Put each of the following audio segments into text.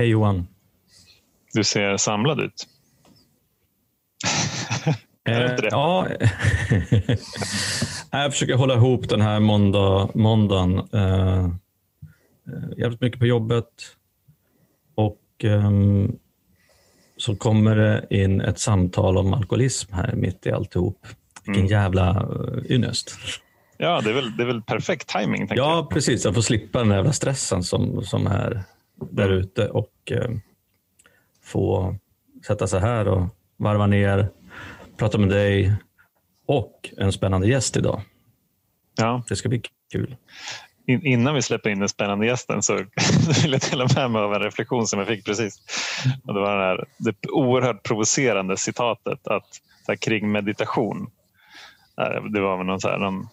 Hej Johan. Du ser samlad ut. Eh, ja, jag försöker hålla ihop den här måndag, måndagen. Eh, jävligt mycket på jobbet och eh, så kommer det in ett samtal om alkoholism här mitt i alltihop. Vilken mm. jävla uh, ynnest. Ja, det är väl, det är väl perfekt timing. Ja, jag. precis. Jag får slippa den jävla stressen som, som är där ute och eh, få sätta sig här och varva ner, prata med dig och en spännande gäst idag. Ja. Det ska bli kul. In, innan vi släpper in den spännande gästen så vill jag dela med mig av en reflektion som jag fick precis. Och det var det, här, det oerhört provocerande citatet att, här, kring meditation. Det var någon, så här, någon,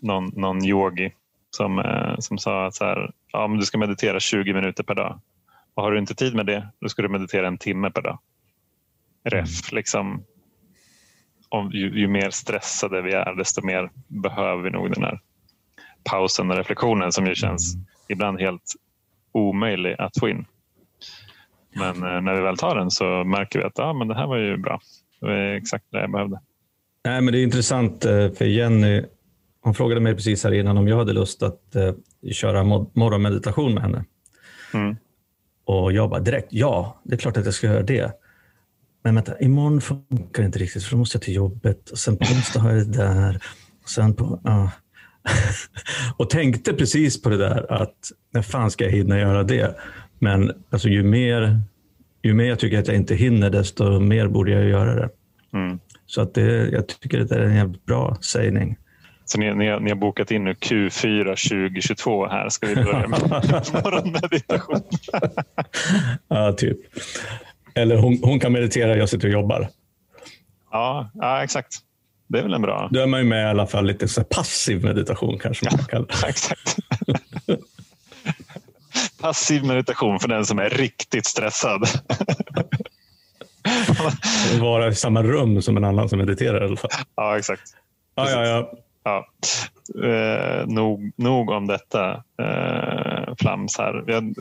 någon, någon yogi som, eh, som sa att så här, ja, men du ska meditera 20 minuter per dag. Och har du inte tid med det, då ska du meditera en timme per dag. Ref, mm. liksom, om, ju, ju, mer stressade vi är, desto mer behöver vi nog den här pausen och reflektionen som ju känns mm. ibland helt omöjlig att få in. Men eh, när vi väl tar den så märker vi att ja, men det här var ju bra. Det var exakt det jag behövde. Nej, men det är intressant eh, för Jenny hon frågade mig precis här innan om jag hade lust att eh, köra morgonmeditation med henne. Mm. Och jag bara direkt, ja, det är klart att jag ska göra det. Men vänta, imorgon funkar det inte riktigt för då måste jag till jobbet och sen på onsdag har jag det där. Och, sen på, uh. och tänkte precis på det där att när fan ska jag hinna göra det? Men alltså, ju, mer, ju mer jag tycker att jag inte hinner desto mer borde jag göra det. Mm. Så att det, jag tycker det är en jävligt bra sägning. Så ni, ni, ni, har bokat in nu Q4 2022 här. Ska vi börja med morgonmeditation? ja, typ. Eller hon, hon kan meditera, jag sitter och jobbar. Ja, ja, exakt. Det är väl en bra... Då är man ju med i alla fall lite så passiv meditation kanske man kan ja, exakt. passiv meditation för den som är riktigt stressad. Vara i samma rum som en annan som mediterar i alla fall. Ja, exakt. Ja, ja, ja. Ja, eh, nog, nog om detta eh, flams här. Jag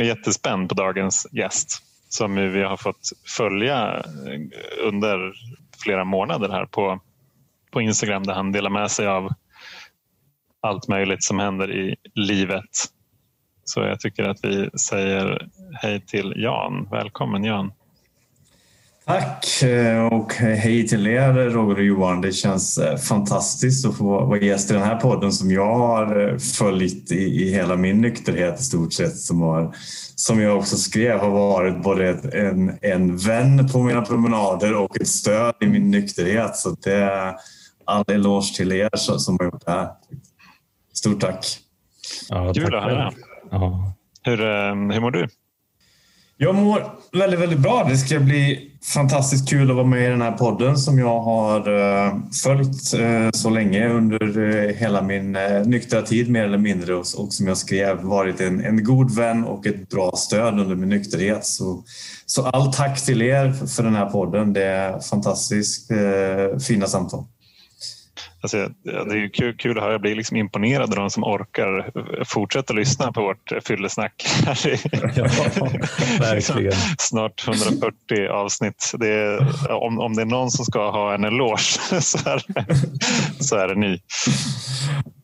är jättespänd på dagens gäst som vi har fått följa eh, under flera månader här på, på Instagram där han delar med sig av allt möjligt som händer i livet. Så jag tycker att vi säger hej till Jan. Välkommen Jan. Tack eh, och hej till er Roger och Johan. Det känns eh, fantastiskt att få vara gäst i den här podden som jag har eh, följt i, hela min nykterhet i stort sett. Som, har, som jag också skrev har varit både en, en vän på mina promenader och ett stöd i min nykterhet. Så det är all eloge till er som har gjort det här. Stort tack! Ja, Kul att höra. Ja. Hur, hur mår du? Jag mår väldigt, väldigt bra. Det ska bli fantastiskt kul att vara med i den här podden som jag har eh, följt eh, så länge under eh, hela min nyktra tid mer eller mindre och som jag skrev varit en, en god vän och ett bra stöd under min nykterhet. Så, så all tack till er för den här podden. Det är fantastiskt fina samtal. Alltså, det är kul, kul att höra. Jag blir liksom imponerad av de som orkar fortsätta lyssna på vårt fyllesnack. ja. Snart 140 avsnitt. Det är, om, om det är någon som ska ha en eloge så är, så är det ni.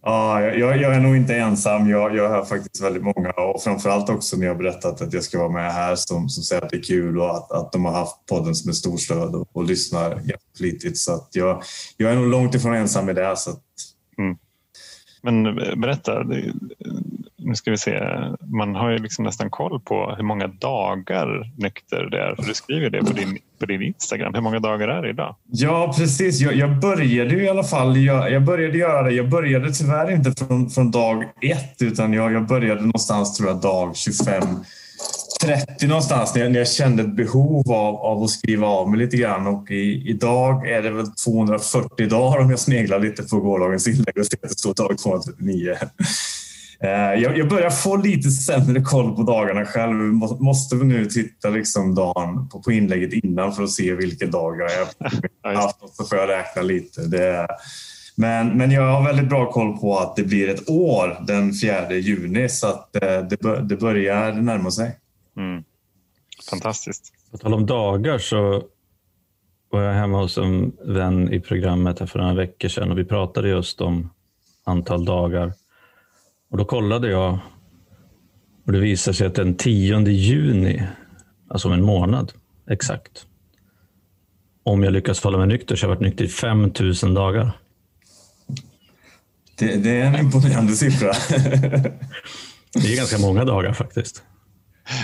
Ja, jag, jag, är nog inte ensam. Jag, jag hör faktiskt väldigt många och framförallt också när jag berättat att jag ska vara med här som, som säger att det är kul och att, att de har haft podden som ett stort stöd och, och lyssnar flitigt. Så att jag, jag är nog långt ifrån ensam i det. Så att... mm. Men eh, berätta, nu ska vi se. Man har ju liksom nästan koll på hur många dagar nykter det är. För du skriver det på din, på din Instagram. Hur många dagar är det idag? Ja, precis. Jag, jag började i alla fall. Jag, jag, började göra det. Jag började tyvärr inte från, från dag ett, utan jag, jag började någonstans tror jag dag 25 30 någonstans när jag, när jag kände ett behov av, av att skriva av mig lite grann. Och i, idag är det väl 240 dagar om jag sneglar lite på gårdagens inlägg och ser att det står dag 239. Eh, jag, jag börjar få lite sämre koll på dagarna själv. Måste nu titta liksom dagen på, på inlägget innan för att se vilka dagar jag har haft. Så får jag räkna lite. Det, men, men jag har väldigt bra koll på att det blir ett år den 4 juni så att eh, det, det börjar närma sig. Mm. Fantastiskt. På tal om dagar så var jag hemma hos en vän i programmet för några veckor sedan och vi pratade just om antal dagar. Och Då kollade jag och det visade sig att den 10 juni, alltså om en månad exakt, om jag lyckas hålla mig nykter så har jag varit nykter i 5000 dagar. Det, det är en imponerande siffra. det är ganska många dagar faktiskt.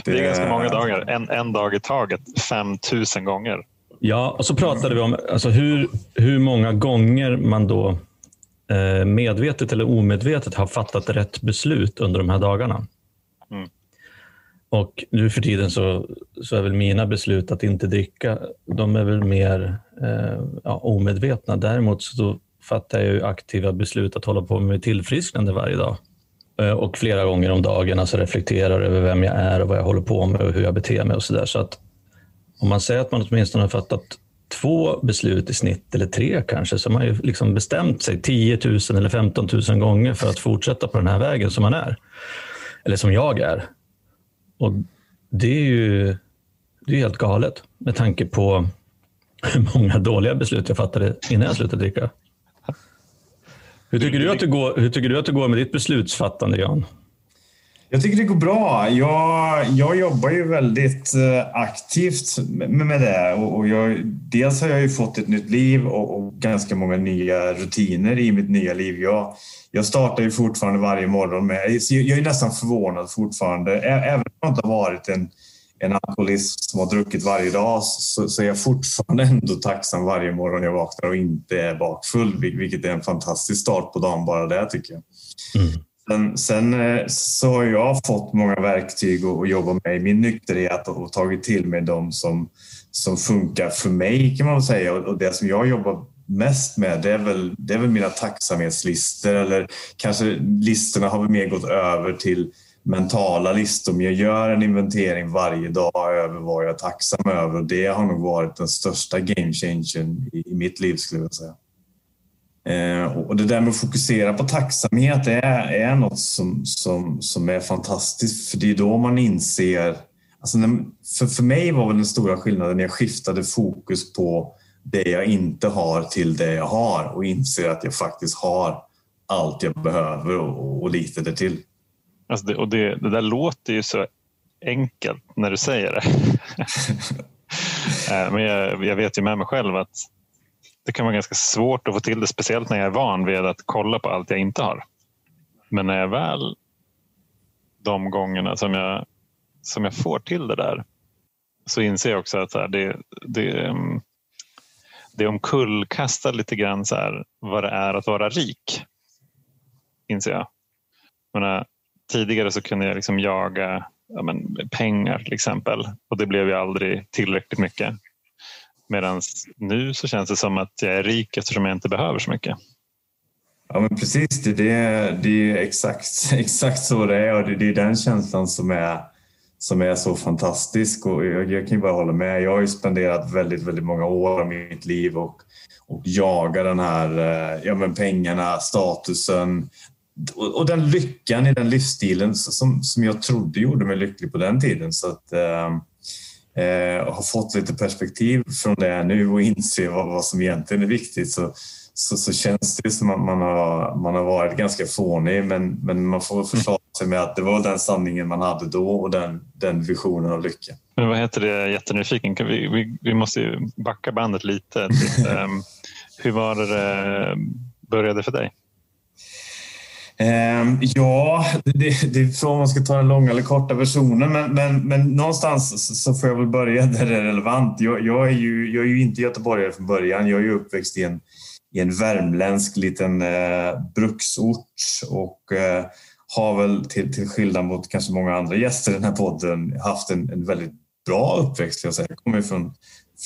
Det är ganska många dagar. En, en dag i taget, 5000 gånger. Ja, och så pratade vi om alltså hur, hur många gånger man då eh, medvetet eller omedvetet har fattat rätt beslut under de här dagarna. Mm. Och nu för tiden så, så är väl mina beslut att inte dricka, de är väl mer eh, ja, omedvetna. Däremot så fattar jag ju aktiva beslut att hålla på med tillfrisknande varje dag. Eh, och flera gånger om dagen alltså reflekterar över vem jag är och vad jag håller på med och hur jag beter mig och sådär. Så att om man säger att man åtminstone har fattat två beslut i snitt, eller tre kanske, så har man ju liksom bestämt sig 10 000 eller 15 000 gånger för att fortsätta på den här vägen som man är. Eller som jag är. Och det är ju det är helt galet med tanke på hur många dåliga beslut jag fattade innan jag slutade dricka. Hur tycker du att det går, hur tycker du att det går med ditt beslutsfattande, Jan? Jag tycker det går bra. Jag, jag jobbar ju väldigt eh, aktivt med, med det. Och, och jag, dels har jag ju fått ett nytt liv och, och, ganska många nya rutiner i mitt nya liv. Jag, jag startar ju fortfarande varje morgon med... Jag är nästan förvånad fortfarande. Även om jag inte har varit en, en alkoholist som har druckit varje dag så, så är jag fortfarande ändå tacksam varje morgon jag vaknar och inte är bakfull. Vilket är en fantastisk start på dagen bara det tycker jag. Mm. Sen, sen, eh, så har jag fått många verktyg att jobba med i min nykterhet och tagit till mig de som, som funkar för mig kan man väl säga. Och det som jag jobbar mest med det är väl, det är väl mina tacksamhetslistor eller kanske listorna har väl mer gått över till mentala listor. Jag gör en inventering varje dag över vad jag är tacksam över. Det har nog varit den största game changern i mitt liv skulle jag säga. Eh, och det där med att fokusera på tacksamhet är, är något som, som, som är fantastiskt för det är då man inser Alltså för, för mig var väl den stora skillnaden när jag skiftade fokus på det jag inte har till det jag har och inser att jag faktiskt har allt jag behöver och, och lite därtill. Alltså det, och det, det där låter ju så enkelt när du säger det. Eh, men jag, jag, vet ju med mig själv att det kan vara ganska svårt att få till det, speciellt när jag är van vid att kolla på allt jag inte har. Men när jag väl de gångerna som jag, som jag får till det där så inser jag också att det, det, mm, det omkullkastar lite grann så här, vad det är att vara rik. Inser jag. Men, tidigare så kunde jag liksom jaga ja, men, pengar till exempel och det blev ju aldrig tillräckligt mycket. Medan nu så känns det som att jag är rik eftersom jag inte behöver så mycket. Ja men precis, det, det, det är exakt, exakt så det är och det, det är den känslan som är, som är så fantastisk och jag, jag kan ju bara hålla med. Jag har ju spenderat väldigt, väldigt många år av mitt liv och, och jagar den här eh, ja, men pengarna, statusen och, och den lyckan i den livsstilen som, som jag trodde gjorde mig lycklig på den tiden. Så att, eh, eh, har fått lite perspektiv från det nu och inser vad, vad som egentligen är viktigt så, så, så känns det som att man har, man har varit ganska fånig men, men man får förklara sig med att det var den sanningen man hade då och den, den visionen av lycka. Men vad heter det, jag är jättenyfiken. Vi, vi, vi måste backa bandet lite. um, hur var det det började för dig? Ehm, ja, det, det är frågan om man ska ta den långa eller korta versionen, men, men, men någonstans så får jag väl börja där det är relevant. Jag, jag, är, ju, jag är ju inte göteborgare från början. Jag är ju uppväxt i en, i en värmländsk liten eh, bruksort och eh, har väl till, till skillnad mot kanske många andra gäster i den här podden haft en, en väldigt bra uppväxt. Jag, säga. jag kommer från,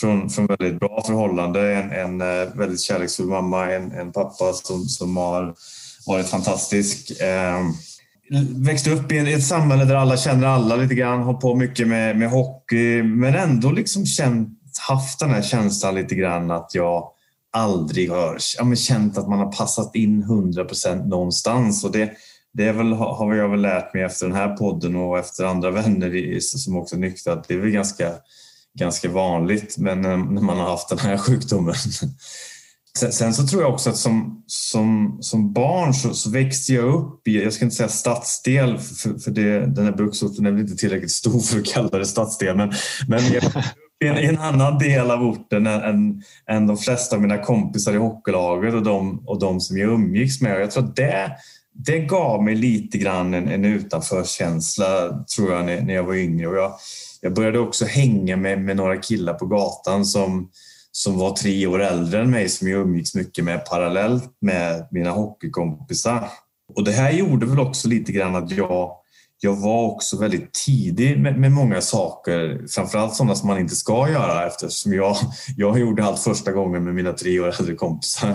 från, från väldigt bra förhållande, en, en eh, väldigt kärleksfull mamma, en, en pappa som, som har varit fantastisk. Eh, växte upp i ett samhälle där alla känner alla lite grann, har på mycket med, med hockey, men ändå liksom känt, haft den här känslan lite grann att jag aldrig har ja, men känt att man har passat in 100 procent någonstans. Och det, det är väl, har jag väl lärt mig efter den här podden och efter andra vänner som också är nyktra att det är väl ganska, ganska vanligt men eh, när man har haft den här sjukdomen. Sen, sen så tror jag också att som, som, som barn så, så växte jag upp i, jag ska inte säga stadsdel för, för det, den här bruksorten är väl inte tillräckligt stor för att kalla det stadsdel men, men jag, i en, en, annan del av orten än, än, än de flesta av mina kompisar i hockeylaget och de, och de som jag umgicks med. Jag tror att det, det gav mig lite grann en, en utanförkänsla tror jag när, när jag var yngre. Och jag, jag började också hänga med, med några killar på gatan som, som var tre år äldre än mig som jag umgicks mycket med parallellt med mina hockeykompisar. Och det här gjorde väl också lite grann att jag jag var också väldigt tidig med, med många saker, framförallt sådana som man inte ska göra eftersom jag, jag gjorde allt första gången med mina tre år äldre kompisar.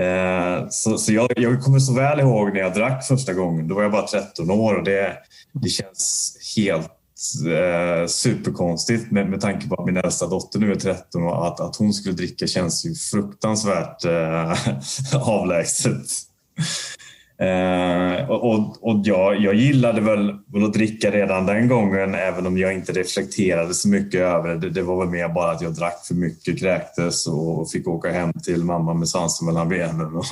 Eh, så, så jag, jag, kommer så väl ihåg när jag drack första gången. Då var jag bara 13 år och det, det känns helt eh, superkonstigt med, med tanke på att min äldsta dotter nu är 13 och att, att hon skulle dricka känns ju fruktansvärt eh, avlägset. Eh, och och jag, jag gillade väl, väl att dricka redan den gången även om jag inte reflekterade så mycket över det. Det var väl mer bara att jag drack för mycket, kräktes och fick åka hem till mamma med svansen mellan benen och,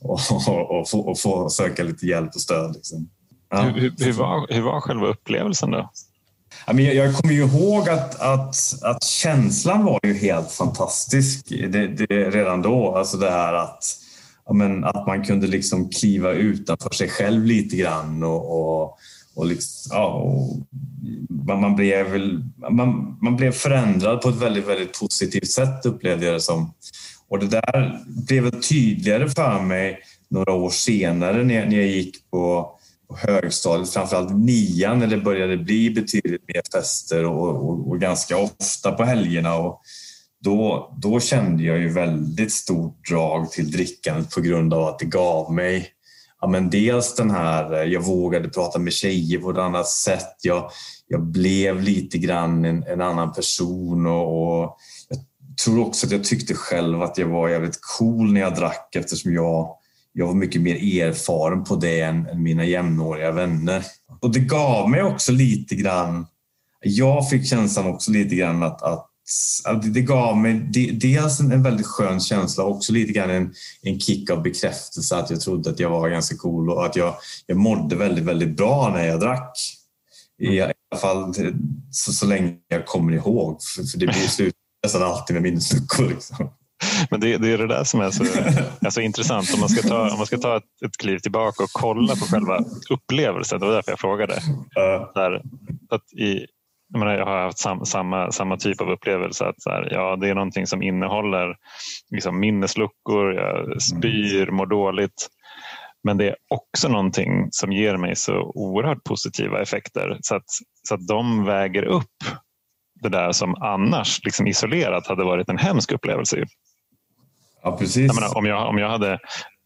och, och, och, få, och få söka lite hjälp och stöd. Liksom. Ja. Hur, hur, var, hur var själva upplevelsen då? Jag kommer ju ihåg att, att, att känslan var ju helt fantastisk det, det, redan då. Alltså det här att men att man kunde liksom kliva utanför sig själv lite grann och, och, och, liksom, ja, och man, blev, man, man blev förändrad på ett väldigt, väldigt positivt sätt upplevde jag det som. Och det där blev tydligare för mig några år senare när jag, när jag gick på, på högstadiet, framförallt nian när det började bli betydligt mer fester och, och, och ganska ofta på helgerna. Och, då, då kände jag ju väldigt stort drag till drickandet på grund av att det gav mig ja, men dels den här, jag vågade prata med tjejer på ett annat sätt. Jag, jag blev lite grann en, en annan person och, och, jag tror också att jag tyckte själv att jag var jävligt cool när jag drack eftersom jag, jag var mycket mer erfaren på det än, än mina jämnåriga vänner. Och det gav mig också lite grann, jag fick känslan också lite grann att, att det gav mig dels en väldigt skön känsla och också lite grann en, en kick av bekräftelse att jag trodde att jag var ganska cool och att jag, jag mådde väldigt, väldigt bra när jag drack. I mm. alla fall så, så länge jag kommer ihåg, för, för det blir slut nästan alltid med minnesluckor. Liksom. Men det, det, är det där som är så alltså, intressant. Om man ska ta, om man ska ta ett, ett kliv tillbaka och kolla på själva upplevelsen. Det var därför jag frågade. Uh. Där, att i, jag, menar, jag har haft sam, samma, samma typ av upplevelse. att så här, ja, Det är någonting som innehåller liksom, minnesluckor, jag spyr, mår dåligt. Men det är också någonting som ger mig så oerhört positiva effekter så att, så att de väger upp det där som annars liksom isolerat hade varit en hemsk upplevelse. Ja, precis. Jag menar, om, jag, om jag hade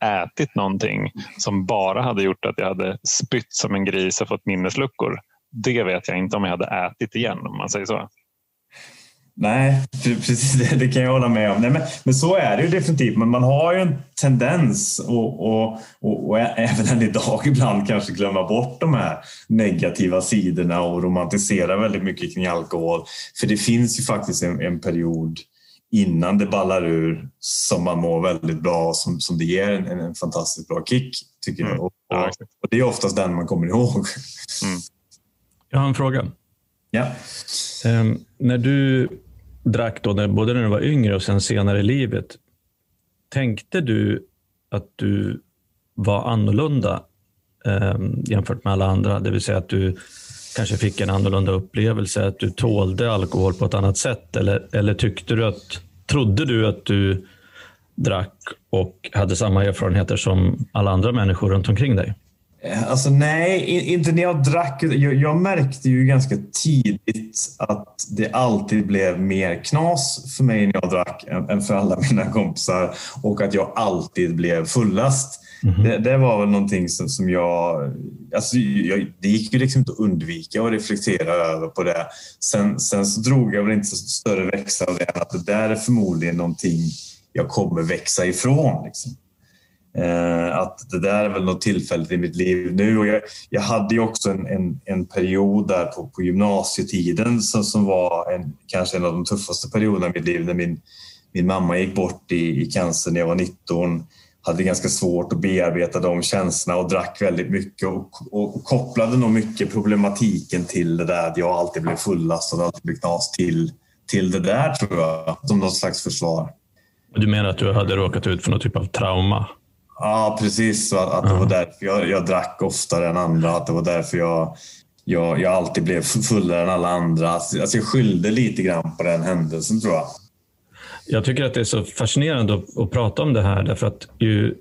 ätit någonting som bara hade gjort att jag hade spytt som en gris och fått minnesluckor det vet jag inte om jag hade ätit igen om man säger så. Nej, precis det, det kan jag hålla med om. Nej, men, men så är det ju definitivt. Men man har ju en tendens och, och, och, och även än idag ibland kanske glömma bort de här negativa sidorna och romantisera väldigt mycket kring alkohol. För det finns ju faktiskt en, en period innan det ballar ur som man mår väldigt bra och som, som det ger en, en fantastiskt bra kick. tycker mm. jag. Och, och, det är oftast den man kommer ihåg. Mm. Jag har en fråga. Ja. Um, när du drack, då, när, både när du var yngre och sen senare i livet, tänkte du att du var annorlunda um, jämfört med alla andra? Det vill säga att du kanske fick en annorlunda upplevelse, att du tålde alkohol på ett annat sätt? Eller, eller tyckte du att, trodde du att du drack och hade samma erfarenheter som alla andra människor runt omkring dig? Eh, alltså nej, inte när jag drack. Jag, jag, märkte ju ganska tidigt att det alltid blev mer knas för mig när jag drack än, för alla mina kompisar och att jag alltid blev fullast. Mm det, det, var väl någonting som, som jag, alltså jag... Det gick ju liksom inte att undvika och reflektera över på det. Sen, sen så drog jag väl inte så större växlar av det att det där är förmodligen någonting jag kommer växa ifrån. Liksom. Eh, att det där är väl något tillfälligt i mitt liv nu. Och jag, jag hade ju också en, en, en period där på, på gymnasietiden som, som var en, kanske en av de tuffaste perioderna i mitt liv när min, min mamma gick bort i, i cancer när jag var 19 hade ganska svårt att bearbeta de känslorna och drack väldigt mycket och, och, och kopplade nog mycket problematiken till det där att jag alltid blev fullastad och alltid blev knas till, till det där tror jag, som något slags försvar. Du menar att du hade råkat ut för någon typ av trauma? Ja, precis. Att, att det var därför jag, jag drack oftare än andra. Att det var därför jag, jag, jag alltid blev fullare än alla andra. Alltså, jag skyllde lite grann på den händelsen tror jag. Jag tycker att det är så fascinerande att, att prata om det här därför att ju,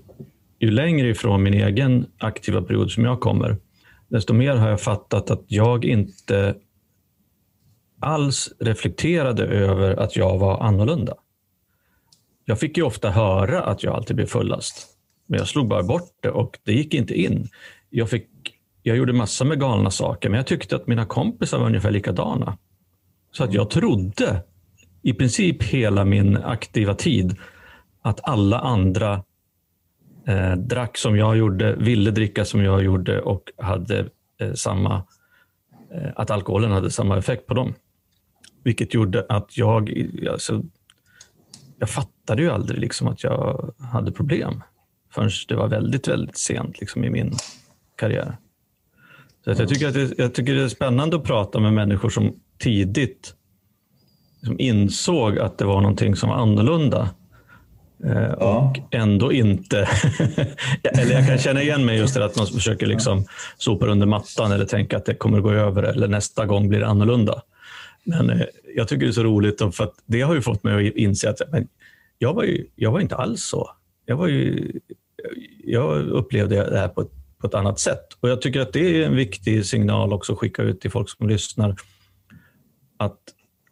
ju längre ifrån min egen aktiva period som jag kommer, desto mer har jag fattat att jag inte alls reflekterade över att jag var annorlunda. Jag fick ju ofta höra att jag alltid blev fullast, men jag slog bara bort det och det gick inte in. Jag, fick, jag gjorde massor med galna saker, men jag tyckte att mina kompisar var ungefär likadana. Så att jag trodde i princip hela min aktiva tid att alla andra eh, drack som jag gjorde, ville dricka som jag gjorde och hade eh, samma, eh, att alkoholen hade samma effekt på dem. Vilket gjorde att jag, alltså, jag fattade ju aldrig liksom att jag hade problem förrän det var väldigt, väldigt sent liksom, i min karriär. Så jag, tycker att det, jag tycker det är spännande att prata med människor som tidigt liksom insåg att det var någonting som var annorlunda. Eh, ja. Och ändå inte... eller jag kan känna igen mig just det att man försöker liksom sopa under mattan eller tänka att det kommer gå över eller nästa gång blir det annorlunda. Men eh, jag tycker det är så roligt för att det har ju fått mig att inse att men jag, var ju, jag var inte alls så. Jag, var ju, jag upplevde det här på ett, på ett annat sätt. Och Jag tycker att det är en viktig signal också att skicka ut till folk som lyssnar. Att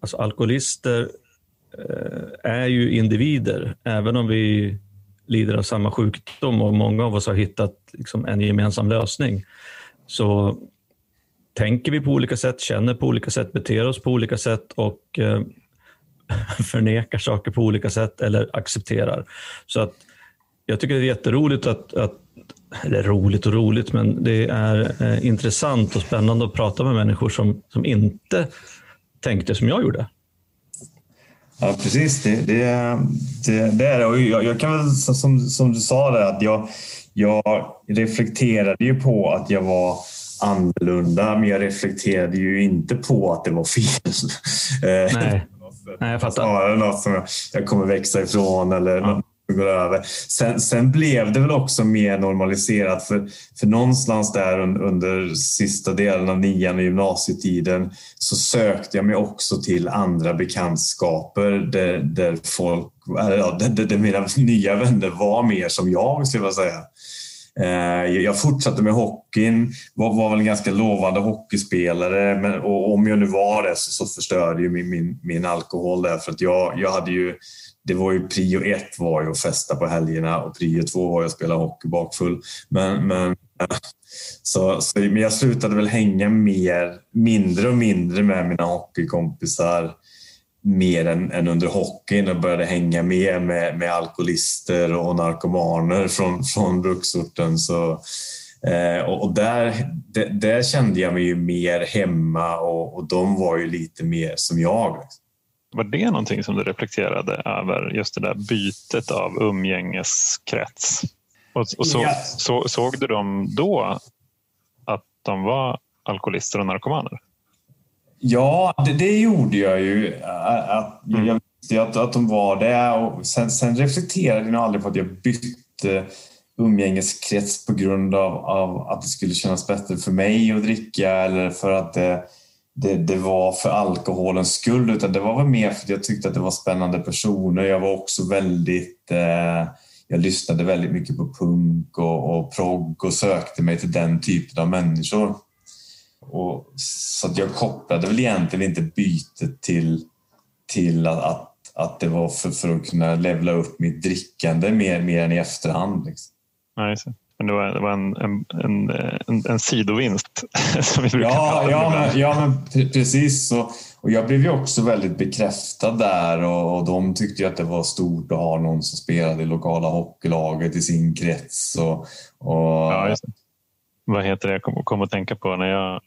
Alltså alkoholister eh, är ju individer, även om vi lider av samma sjukdom och många av oss har hittat liksom en gemensam lösning. Så tänker vi på olika sätt, känner på olika sätt, beter oss på olika sätt och eh, förnekar saker på olika sätt eller accepterar. Så att jag tycker det är jätteroligt att, att eller roligt och roligt, men det är eh, intressant och spännande att prata med människor som, som inte tänkte som jag gjorde. Ja, precis. Det, det, det, det är det. jag, jag, kan väl, som, som du sa, där, att jag, jag reflekterade ju på att jag var annorlunda, men jag reflekterade ju inte på att det var fel. Nej, Nej jag fattar. Snarare något som jag, jag kommer växa ifrån eller ja går över. Sen, sen, blev det väl också mer normaliserat för, för någonstans där under sista delen av nian och gymnasietiden så sökte jag mig också till andra bekantskaper där, där folk, ja, där, där mina nya vänner var mer som jag skulle jag säga. Eh, jag fortsatte med hockeyn, var, var väl en ganska lovande hockeyspelare men, och om jag nu var det så, så förstörde ju min, min, min alkohol där för att jag, jag hade ju det var ju prio ett var ju att festa på helgerna och prio två var ju att spela hockey bakfull. Men, men, så, så, men jag slutade väl hänga mer, mindre och mindre med mina hockeykompisar mer än, än under hockeyn och började hänga mer med, med alkoholister och narkomaner från, från bruksorten. Så, eh, och, och där, där, där, kände jag mig ju mer hemma och, och de var ju lite mer som jag. Liksom. Var det någonting som du reflekterade över, just det där bytet av umgängeskrets? Och, och så, ja. så, såg du dem då att de var alkoholister och narkomaner? Ja, det, det gjorde jag ju. Att, mm. Jag visste att, att de var det. Och sen, sen reflekterade jag aldrig på att jag bytte umgängeskrets på grund av, av, att det skulle kännas bättre för mig att dricka eller för att det det, det, var för alkoholens skull utan det var väl mer för att jag tyckte att det var spännande personer. Jag var också väldigt... Eh, jag lyssnade väldigt mycket på punk och, och progg och sökte mig till den typen av människor. Och, så att jag kopplade väl egentligen inte bytet till, till att, att, att det var för, för att kunna levla upp mitt drickande mer, mer än i efterhand. Liksom. Nej, men det var, det var en, en, en, en, en sidovinst. Som vi brukar ja, ja, men, ja, men precis. Och, och jag blev ju också väldigt bekräftad där och, och de tyckte att det var stort att ha någon som spelade i lokala hockeylaget i sin krets. Och, och... Ja, Vad heter det jag kom, kom att tänka på när jag,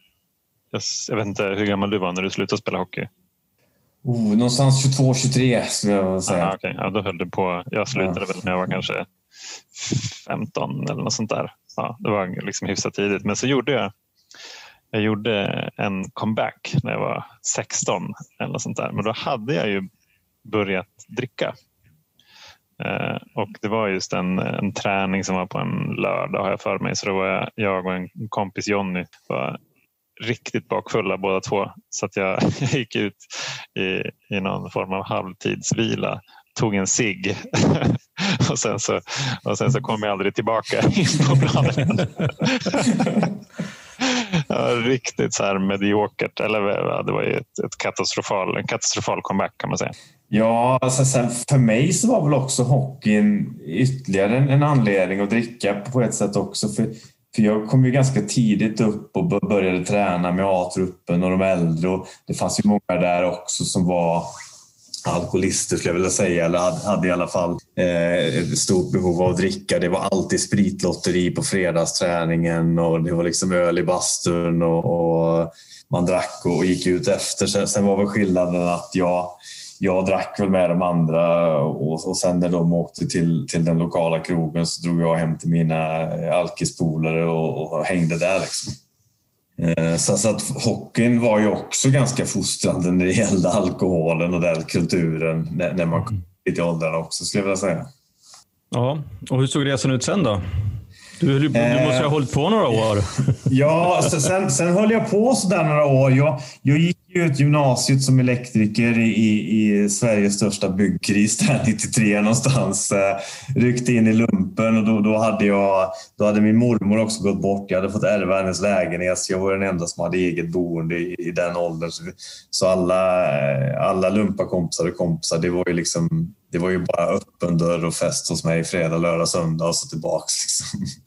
jag... Jag vet inte hur gammal du var när du slutade spela hockey? Oh, någonstans 22-23 skulle jag säga. Aha, okay. ja, då höll du på. Jag slutade ja. väl när jag var kanske 15 eller något sånt där. Ja, det var liksom hyfsat tidigt. Men så gjorde jag, jag gjorde en comeback när jag var 16 eller något sånt där. Men då hade jag ju börjat dricka. Eh, och det var just en, en träning som var på en lördag har jag för mig. Så då var jag, jag och en kompis Jonny var riktigt bakfulla båda två. Så att jag, jag gick ut i, i någon form av halvtidsvila, tog en cigg och, sen så, och sen så kom jag aldrig tillbaka in på planen. ja, riktigt så här mediokert. Eller det var ju ett, ett katastrofal, en katastrofal comeback kan man säga. Ja, alltså sen för mig så var väl också hockeyn ytterligare en, en anledning att dricka på ett sätt också. För för jag kom ju ganska tidigt upp och började träna med A-truppen och de äldre. Och det fanns ju många där också som var alkoholister skulle jag vilja säga, eller hade i alla fall eh, ett stort behov av att dricka. Det var alltid spritlotteri på fredagsträningen och det var liksom öl i bastun och, och man drack och gick ut efter. Sen var väl skillnaden att jag jag drack väl med de andra och, och sen när de åkte till, till den lokala krogen så drog jag hem till mina alkispolare och, och hängde där. Liksom. Eh, så, så att hockeyn var ju också ganska fostrande när det gällde alkoholen och den kulturen när, när man kom till åldrarna också skulle jag vilja säga. Ja, och hur såg resan ut sen då? Du, du, du måste ha hållit på några år. ja, sen, sen höll jag på sådär några år. Jag, jag gick ut gymnasiet som elektriker i, i Sveriges största byggkris där 93 någonstans. Eh, ryckte in i lumpen och då, då, hade jag, då hade min mormor också gått bort. Jag hade fått ärva hennes lägenhet så jag var den enda som hade eget boende i, i den åldern. Så, så alla, eh, alla lumpakompisar och kompisar, det var ju liksom det var ju bara öppen dörr och fest hos mig fredag, lördag, söndag och så tillbaks. Liksom.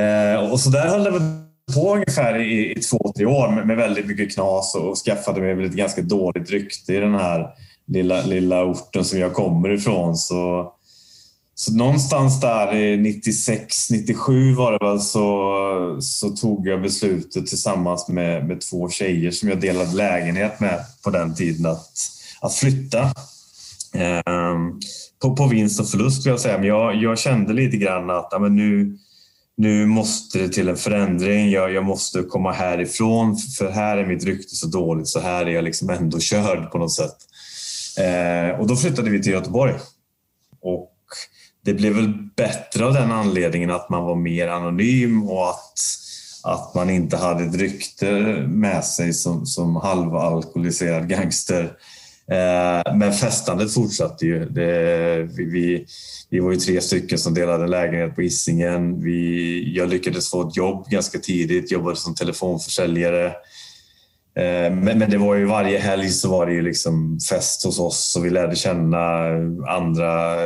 Eh, och så där höll det på ungefär i, i två, tre år med, med, väldigt mycket knas och skaffade mig ett ganska dåligt rykte i den här lilla, lilla orten som jag kommer ifrån. Så, så någonstans där 96, 97 var det väl så, så tog jag beslutet tillsammans med, med två tjejer som jag delade lägenhet med på den tiden att, att flytta. Ehm, på, på vinst och förlust skulle jag säga, men jag, jag kände lite grann att ja, men nu, nu måste det till en förändring. Jag, jag måste komma härifrån för här är mitt rykte så dåligt så här är jag liksom ändå körd på något sätt. Eh, och då flyttade vi till Göteborg. Och det blev väl bättre av den anledningen att man var mer anonym och att, att man inte hade ett rykte med sig som, som halvalkoholiserad gangster. Eh, men festandet fortsatte ju. Det, vi, vi vi var ju tre stycken som delade lägenhet på Hisingen. Vi, jag lyckades få ett jobb ganska tidigt, jobbade som telefonförsäljare. Eh, men, men det var ju varje helg så var det ju liksom fest hos oss och vi lärde känna andra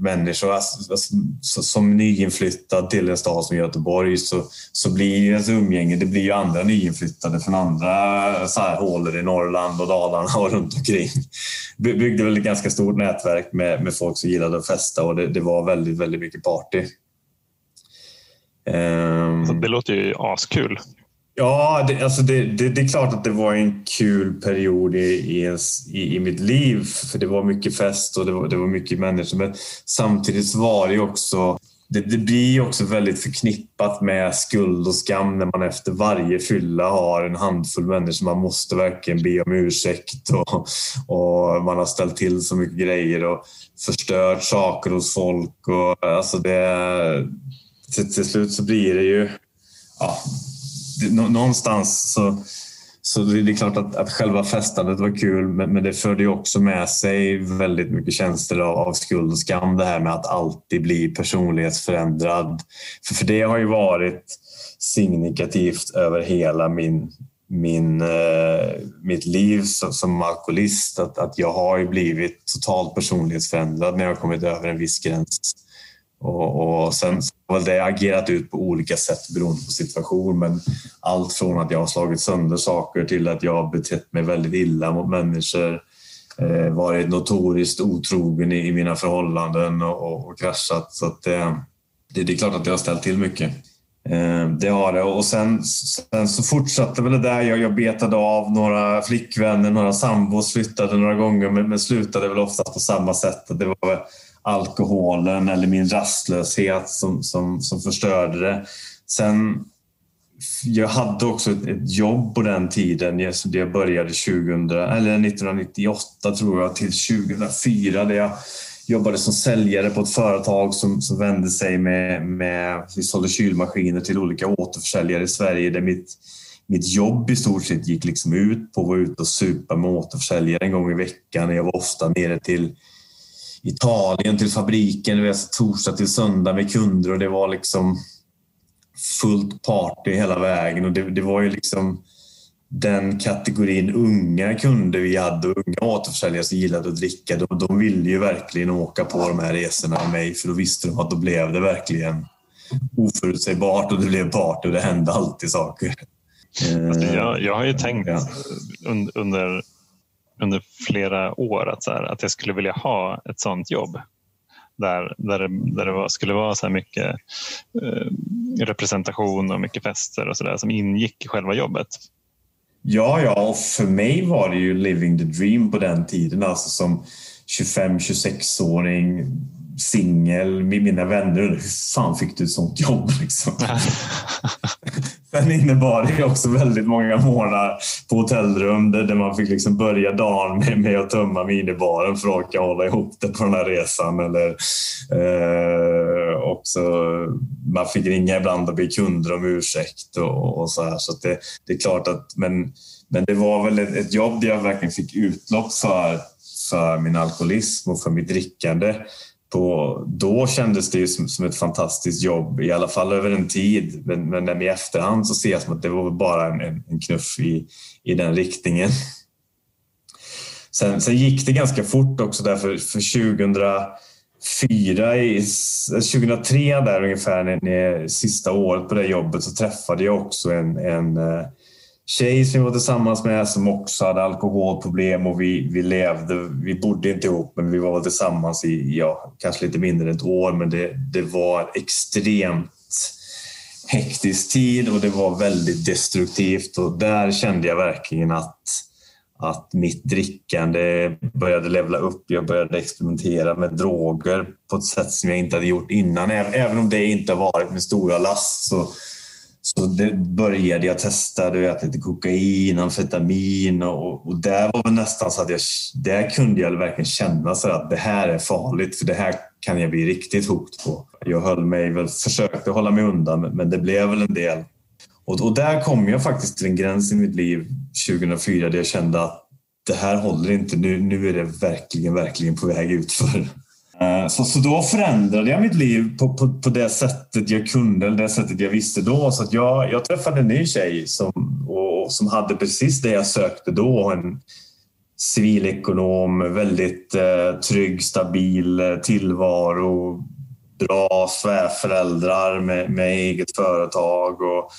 människor. Alltså, alltså, som nyinflyttad till en stad som Göteborg så, så blir ju ett umgänge, det blir ju andra nyinflyttade från andra så här, hålor i Norrland och Dalarna och runt omkring byggde väl ett ganska stort nätverk med, med folk som gillade att festa och det, det var väldigt, väldigt mycket party. Um, det låter ju askul. Ja, det, alltså det, det, det, är klart att det var en kul period i, i, i, mitt liv. För det var mycket fest och det var, det var mycket människor. Men samtidigt var det också det, det blir också väldigt förknippat med skuld och skam när man efter varje fylla har en handfull människor man måste verkligen be om ursäkt och, och man har ställt till så mycket grejer och förstört saker hos folk. Och, alltså det, till, till slut så blir det ju... Ja, någonstans så så det är klart att, att själva festandet var kul, men, men det förde också med sig väldigt mycket känslor av, av skuld och skam. Det här med att alltid bli personlighetsförändrad. För, för det har ju varit signifikativt över hela min, min, eh, mitt liv som, som alkoholist. Att, att jag har ju blivit totalt personlighetsförändrad när jag har kommit över en viss gräns. Och, och sen har det agerat ut på olika sätt beroende på situation. Men allt från att jag har slagit sönder saker till att jag har betett mig väldigt illa mot människor. Eh, varit notoriskt otrogen i, i mina förhållanden och, och, och kraschat. Så att, eh, det, det är klart att det har ställt till mycket. Eh, det har det. Och sen, sen, så fortsatte väl det där. Jag, jag betade av några flickvänner, några sambos, flyttade några gånger men, men slutade väl oftast på samma sätt. Det var alkoholen eller min rastlöshet som, som, som förstörde det. Sen, jag hade också ett, ett jobb på den tiden. Jag, jag började 2000, eller 1998 tror jag till 2004 där jag jobbade som säljare på ett företag som, som vände sig med, med... Vi sålde kylmaskiner till olika återförsäljare i Sverige där mitt, mitt jobb i stort sett gick liksom ut på att vara ute och supa med återförsäljare en gång i veckan. Jag var ofta nere till Italien, till fabriken, torsdag till söndag med kunder och det var liksom fullt party hela vägen och det, det var ju liksom den kategorin unga kunder vi hade och unga återförsäljare som gillade att dricka, de, de ville ju verkligen åka på de här resorna med mig för då visste de att då blev det verkligen oförutsägbart och det blev party och det hände alltid saker. Alltså jag, jag har ju tänkt ja. under, under flera år att, så här, att jag skulle vilja ha ett sånt jobb där, där det, där det var, skulle vara så mycket eh, representation och mycket fester och så som ingick i själva jobbet. Ja, ja, och för mig var det ju living the dream på den tiden. Alltså som 25-26-åring, singel, med mina vänner. Hur fan fick du ett sånt jobb? Liksom? Sen innebar det också väldigt många månader på hotellrum där man fick liksom börja dagen med, med att tömma minibaren för att orka hålla ihop det på den här resan. Eller, eh, också, man fick ringa ibland och be kunder om ursäkt och, och så här. Så det, det är klart att, men, men det var väl ett, ett jobb där jag verkligen fick utlopp för, för min alkoholism och för mitt drickande på, då kändes det ju som, som, ett fantastiskt jobb, i alla fall över en tid. Men, men i efterhand så ser jag som att det var bara en, en knuff i, i den riktningen. Sen, sen gick det ganska fort också därför för 2004, 2003 där ungefär, när, när, sista året på det jobbet så träffade jag också en, en eh, tjej som vi var tillsammans med som också hade alkoholproblem och vi, vi levde, vi bodde inte ihop men vi var tillsammans i ja, kanske lite mindre än ett år men det, det var extremt hektisk tid och det var väldigt destruktivt och där kände jag verkligen att, att mitt drickande började levla upp. Jag började experimentera med droger på ett sätt som jag inte hade gjort innan. Även om det inte har varit med stora last så så det började jag testa du vet, lite kokain, amfetamin och, och där var det nästan så att jag, där kunde jag verkligen känna så att det här är farligt för det här kan jag bli riktigt hooked på. Jag höll mig väl, försökte hålla mig undan men det blev väl en del. Och, och där kom jag faktiskt till en gräns i mitt liv 2004 där jag kände att det här håller inte. Nu, nu är det verkligen, verkligen på väg utför. Eh, så, så då förändrade jag mitt liv på, på, på det sättet jag kunde, eller det sättet jag visste då. Så att jag, jag träffade en ny tjej som, och, som hade precis det jag sökte då. En civilekonom, väldigt eh, trygg, stabil eh, tillvaro, bra svärföräldrar med, med eget företag och,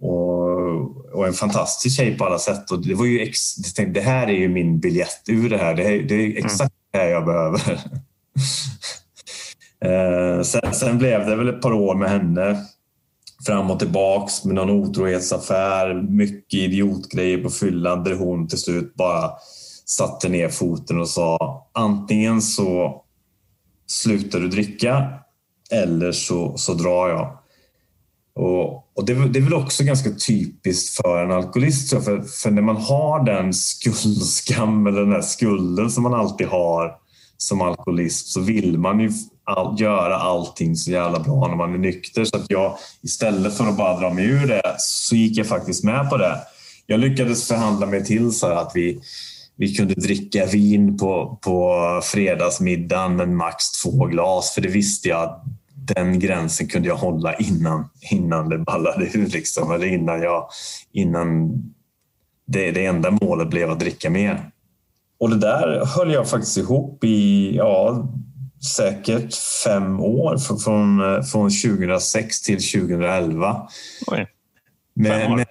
och, och, en fantastisk tjej på alla sätt. Och det, var ju ex, det här är ju min biljett ur det här. Det, det är exakt mm. det här jag behöver. Eh, sen, sen, blev det väl ett par år med henne fram och tillbaks med någon otrohetsaffär, mycket idiotgrejer på fyllan där hon till slut bara satte ner foten och sa antingen så slutar du dricka eller så, så drar jag. Och, och det, det, är väl också ganska typiskt för en alkoholist. För, för när man har den skuldskam eller den här skulden som man alltid har som alkoholist så vill man ju all, göra allting så jävla bra när man är nykter. Så att jag istället för att bara dra mig ur det så gick jag faktiskt med på det. Jag lyckades förhandla mig till så att vi, vi kunde dricka vin på, på fredagsmiddagen men max två glas för det visste jag att den gränsen kunde jag hålla innan, innan det ballade ur. Liksom, eller innan, jag, innan det, det enda målet blev att dricka mer. Och det där höll jag faktiskt ihop i ja, säkert fem år från, från 2006 till 2011. Oj. Med, med,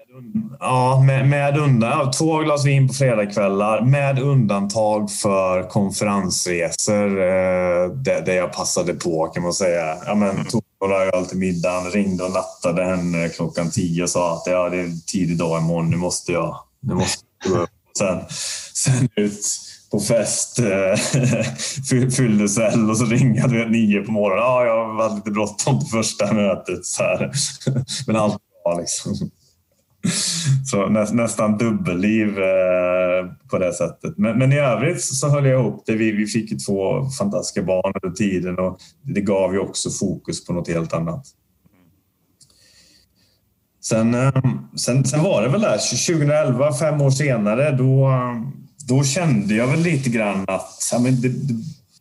ja, med, med undan, två glas vin på fredagskvällar med undantag för konferensresor eh, där, där, jag passade på kan man säga. Ja, men, mm. Tog några öl till middagen, ringde och nattade henne klockan tio och sa att ja, det är tidig dag imorgon, nu måste jag, nu måste jag gå upp. Sen, sen ut på fest, eh, fyllde cell och så ringade vi nio på morgonen. Ja, jag hade lite bråttom till första mötet. Så här. Men allt var liksom. Så nä, nästan dubbelliv eh, på det sättet. Men, men, i övrigt så höll jag ihop det. Vi, vi fick ju två fantastiska barn under tiden och det gav ju också fokus på något helt annat. Sen, eh, sen, sen var det väl där 2011, fem år senare, då, eh, då kände jag väl lite grann att ja, men det,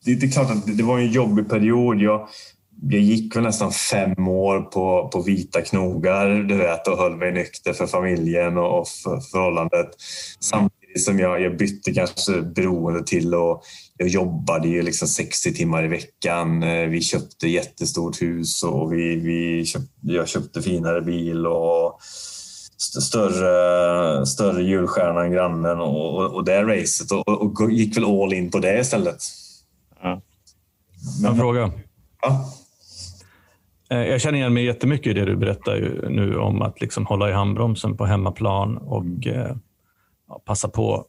det, det är klart att det var en jobbig period. Jag, jag gick väl nästan fem år på, på vita knogar du vet, och höll mig nykter för familjen och, för förhållandet. Samtidigt som jag, jag bytte kanske beroende till och jag jobbade ju liksom 60 timmar i veckan. Eh, vi köpte jättestort hus och vi, vi köpt, jag köpte finare bil och större, större julstjärna än grannen och, och, och det racet och, och, gick väl all in på det istället. Ja. En fråga. Ja. Eh, jag känner igen mig jättemycket i det du berättar nu om att liksom hålla i handbromsen på hemmaplan och eh, ja, passa på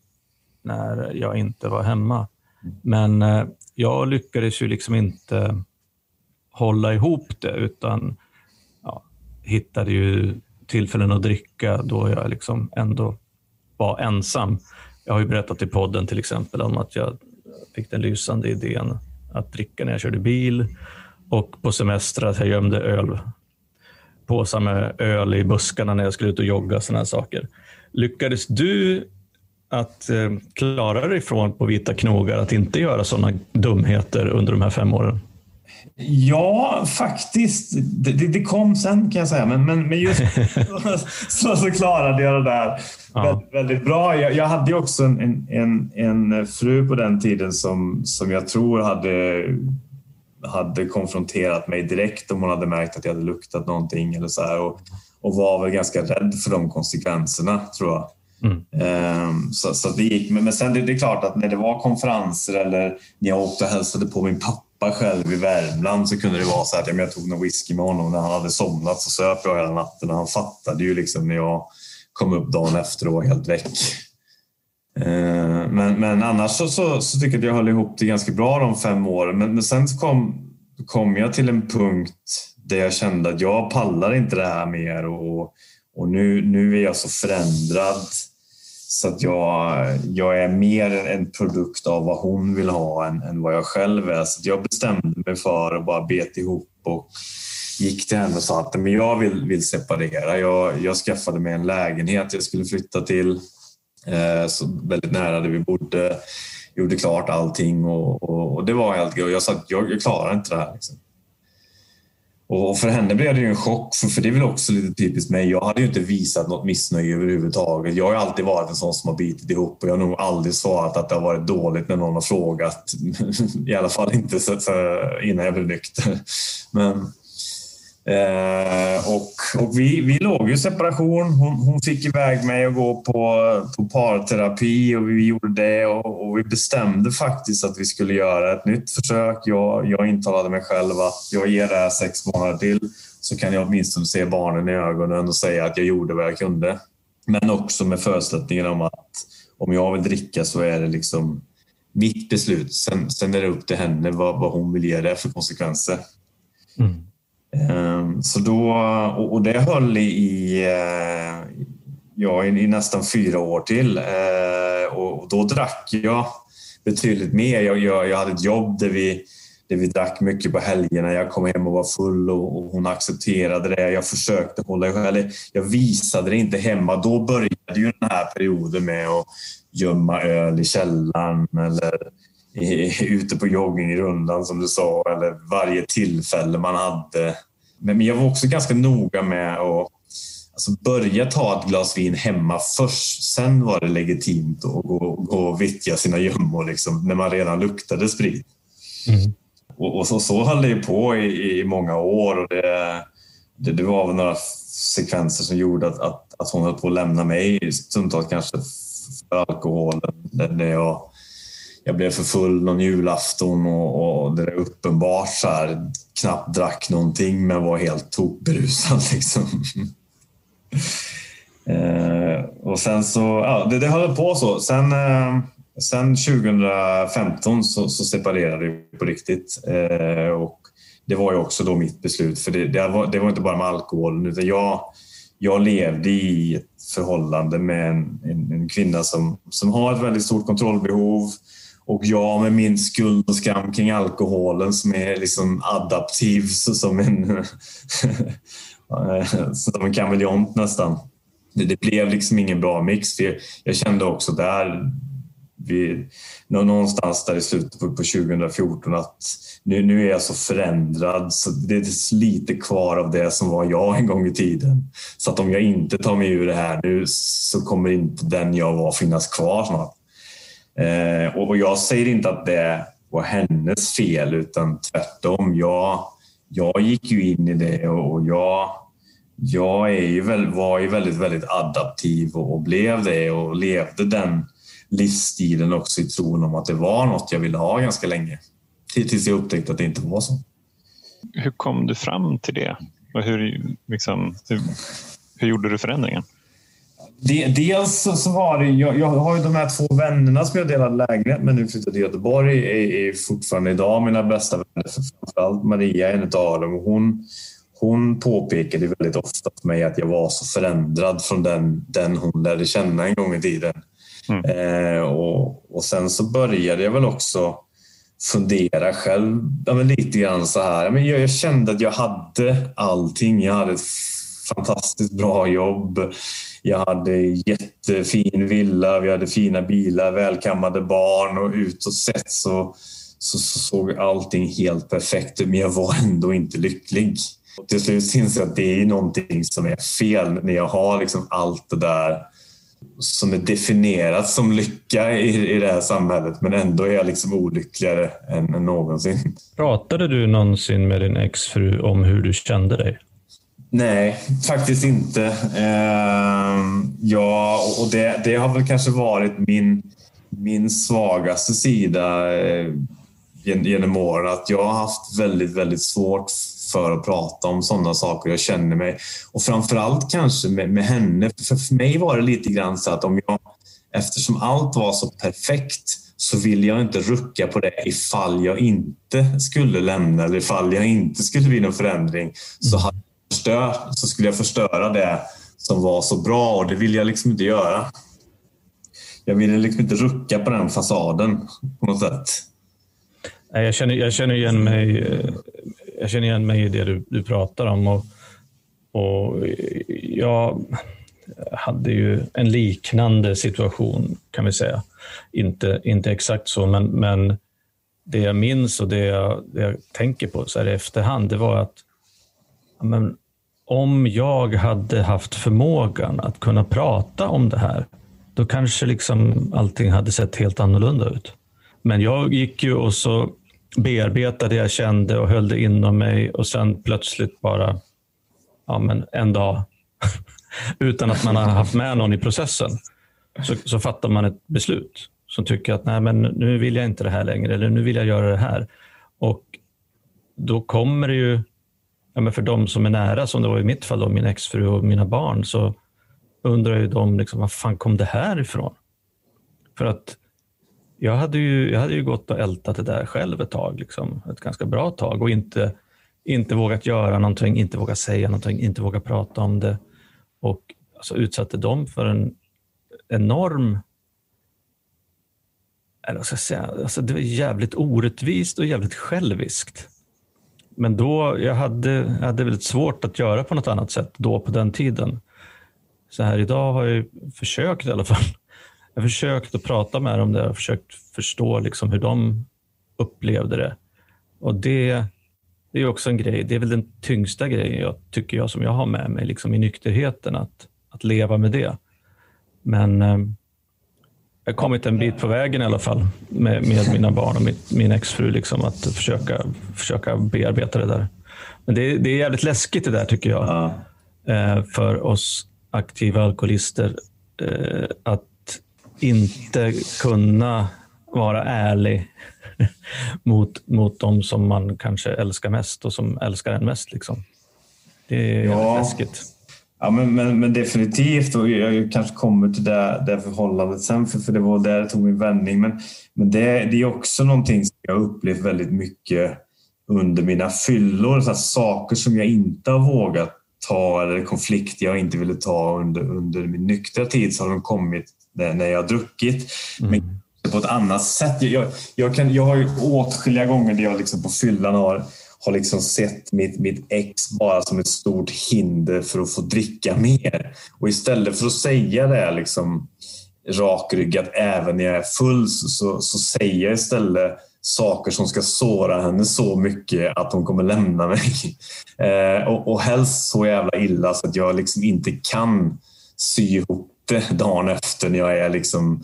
när jag inte var hemma. Men eh, jag lyckades ju liksom inte hålla ihop det utan ja, hittade ju tillfällen att dricka då jag liksom ändå var ensam. Jag har ju berättat i podden till exempel om att jag fick den lysande idén att dricka när jag körde bil och på semester att jag gömde öl, påsar med öl i buskarna när jag skulle ut och jogga. Såna saker. Lyckades du att eh, klara dig från på vita knogar att inte göra sådana dumheter under de här fem åren? Ja, faktiskt. Det, det, kom sen kan jag säga, men, men, men just så, så klarade jag det där ja. väldigt, väldigt, bra. Jag, jag hade också en, en, en fru på den tiden som, som jag tror hade hade konfronterat mig direkt om hon hade märkt att jag hade luktat någonting eller så här, och, och var väl ganska rädd för de konsekvenserna tror jag. Mm. Um, så, så det gick. Men, men sen det, det är klart att när det var konferenser eller när jag åkte och hälsade på min pappa själv i Värmland så kunde det vara så att jag tog någon whisky med honom när han hade somnat så söp jag hela natten och han fattade ju liksom när jag kom upp dagen efter och var helt väck. Eh, men, men annars så, så, så, tycker jag att jag höll ihop det ganska bra de fem åren. Men, men sen kom, kom jag till en punkt där jag kände att jag pallar inte det här mer och, och nu, nu är jag så förändrad så att jag, jag är mer en produkt av vad hon vill ha än, än vad jag själv är. Så jag bestämde mig för att bara beta ihop och gick till henne och sa att men jag vill, vill separera. Jag, jag skaffade mig en lägenhet jag skulle flytta till Eh, så väldigt nära där vi bodde. Gjorde klart allting och, och, och det var helt och Jag sa att jag, jag klarar inte det här. Liksom. Och för henne blev det ju en chock, för, för det är väl också lite typiskt mig. Jag hade ju inte visat något missnöje överhuvudtaget. Jag har ju alltid varit en sån som har bitit ihop och jag har nog aldrig svarat att det har varit dåligt när någon har frågat. I alla fall inte så, så innan jag blev nykter. Men, Eh, och, och vi, vi låg ju i separation. Hon, hon fick iväg mig att gå på, på parterapi och vi gjorde det och, och, vi bestämde faktiskt att vi skulle göra ett nytt försök. Jag, jag intalade mig själv att jag ger det här sex månader till så kan jag åtminstone se barnen i ögonen och säga att jag gjorde vad jag kunde. Men också med förutsättningen om att om jag vill dricka så är det liksom mitt beslut. Sen, sen är det upp till henne vad, vad hon vill ge det för konsekvenser. Mm. Ehm, så då, och det höll i, ja, i nästan fyra år till ehm, och då drack jag betydligt mer. Jag, jag, jag hade ett jobb där vi, där vi drack mycket på helgerna. Jag kom hem och var full och, och hon accepterade det. Jag försökte hålla eller Jag visade det inte hemma. Då började ju den här perioden med att gömma öl i källaren eller ute på joggingrundan som du sa eller varje tillfälle man hade. Men jag var också ganska noga med att alltså börja ta ett glas vin hemma först. Sen var det legitimt att gå, gå och vittja sina gömmor liksom, när man redan luktade sprit. Mm. och, och så, så höll det på i, i många år. Och det, det, det var väl några sekvenser som gjorde att, att, att hon höll på att lämna mig stundtals kanske för alkoholen. Där jag, jag blev för full någon julafton och, och det är uppenbart så här, knappt drack någonting men var helt tokberusad. Liksom. eh, och sen så, ja, det, det höll på så. Sen, eh, sen 2015 så, så separerade vi på riktigt. Eh, och det var ju också då mitt beslut, för det, det, var, det var inte bara med alkoholen utan jag, jag levde i ett förhållande med en, en, en, kvinna som, som har ett väldigt stort kontrollbehov och jag med min skuld och skam kring alkoholen som är liksom adaptiv som en, som en kameleont nästan. Det, det, blev liksom ingen bra mix. Jag, jag kände också där vi, någonstans där i slutet på, på 2014 att nu, nu är jag så förändrad så det är lite kvar av det som var jag en gång i tiden. Så att om jag inte tar mig ur det här nu så kommer inte den jag var finnas kvar snart. Eh, och, och jag säger inte att det var hennes fel utan tvärtom. Jag, jag gick ju in i det och jag, jag är ju väl, var ju väldigt, väldigt adaptiv och, och blev det och levde den livsstilen också i tron om att det var något jag ville ha ganska länge. Tills jag upptäckte att det inte var så. Hur kom du fram till det? Och hur, liksom, hur, hur gjorde du förändringen? Dels så var det, jag, jag, har ju de här två vännerna som jag delar lägenhet med nu flyttat till Göteborg är, är fortfarande idag mina bästa vänner. Framförallt Maria är en av dem. Hon, hon påpekade väldigt ofta för mig att jag var så förändrad från den, den hon lärde känna en gång i tiden. Mm. Eh, och, och sen så började jag väl också fundera själv ja, lite grann så här. Men jag, jag kände att jag hade allting. Jag hade ett fantastiskt bra jobb. Jag hade jättefin villa, vi hade fina bilar, välkammade barn och utåt sett så, så, så såg allting helt perfekt ut men jag var ändå inte lycklig. Och till slut inser jag att det är någonting som är fel när jag har liksom allt det där som är definierat som lycka i, i det här samhället men ändå är jag liksom olyckligare än, än någonsin. Pratade du någonsin med din exfru om hur du kände dig? Nej, faktiskt inte. Eh, ja, och det, det, har väl kanske varit min, min svagaste sida eh, genom åren. Att jag har haft väldigt, väldigt svårt för att prata om sådana saker. Jag känner mig och framförallt kanske med, med henne. För, för mig var det lite grann så att om jag, eftersom allt var så perfekt så vill jag inte rucka på det ifall jag inte skulle lämna eller ifall jag inte skulle bli någon förändring. Så, hade förstör, så skulle jag förstöra det som var så bra och det vill jag liksom inte göra. Jag ville liksom inte rucka på den fasaden på något sätt. Jag känner, jag känner igen mig jag känner igen mig i det du, du pratar om. Och, och jag hade ju en liknande situation kan vi säga. Inte, inte exakt så, men, men det jag minns och det jag, det jag tänker på så här i efterhand, det var att men, om jag hade haft förmågan att kunna prata om det här, då kanske liksom allting hade sett helt annorlunda ut. Men jag gick ju och så bearbetade jag kände och höll det inom mig och sen plötsligt bara ja, men en dag utan att man har haft med någon i processen så, så fattar man ett beslut som tycker att Nej, men nu vill jag inte det här längre eller nu vill jag göra det här. Och då kommer det ju, ja, men för de som är nära, som det var i mitt fall, då, min exfru och mina barn, så undrar ju de liksom, var fan kom det här ifrån? För att jag hade ju, jag hade ju gått och ältat det där själv ett tag, liksom, ett ganska bra tag och inte, inte vågat göra någonting, inte vågat säga någonting, inte vågat prata om det. Och alltså, utsatte dem för en enorm eller vad ska jag säga, alltså det var jävligt orättvist och jävligt själviskt. Men då, jag hade, jag hade väldigt svårt att göra på något annat sätt då på den tiden. Så här idag har jag försökt i alla fall jag har försökt att prata med dem där och försökt förstå liksom hur de upplevde det. Och det, det är också en grej, det är väl den tyngsta grejen jag tycker jag som jag har med mig liksom i nykterheten, att, att leva med det. Men, eh, jag har kommit en bit på vägen i alla fall med, med mina barn och mitt, min exfru. Liksom, att försöka, försöka bearbeta det där. Men det, det är jävligt läskigt det där tycker jag. Ja. Eh, för oss aktiva alkoholister eh, att inte kunna vara ärlig mot, mot de som man kanske älskar mest och som älskar en mest. Liksom. Det är ja. läskigt. Ja, men, men, men, definitivt. Och jag kanske kommer till det, det förhållandet sen, för, för det var där det tog min vändning. Men, men det, det är också någonting som jag upplevt väldigt mycket under mina fyllor. Så saker som jag inte har vågat ta eller konflikter jag inte ville ta under, under min nyktra tid så har de kommit när, när jag har druckit. Mm. Men på ett annat sätt. Jag, jag, kan, jag har ju åtskilliga gånger där jag liksom på fyllan har har liksom sett mitt, mitt ex bara som ett stort hinder för att få dricka mer. Och istället för att säga det liksom rakryggat även när jag är full så, så, säger jag istället saker som ska såra henne så mycket att hon kommer lämna mig. Eh, och, och helst så jävla illa så att jag liksom inte kan sy ihop det dagen efter när jag är liksom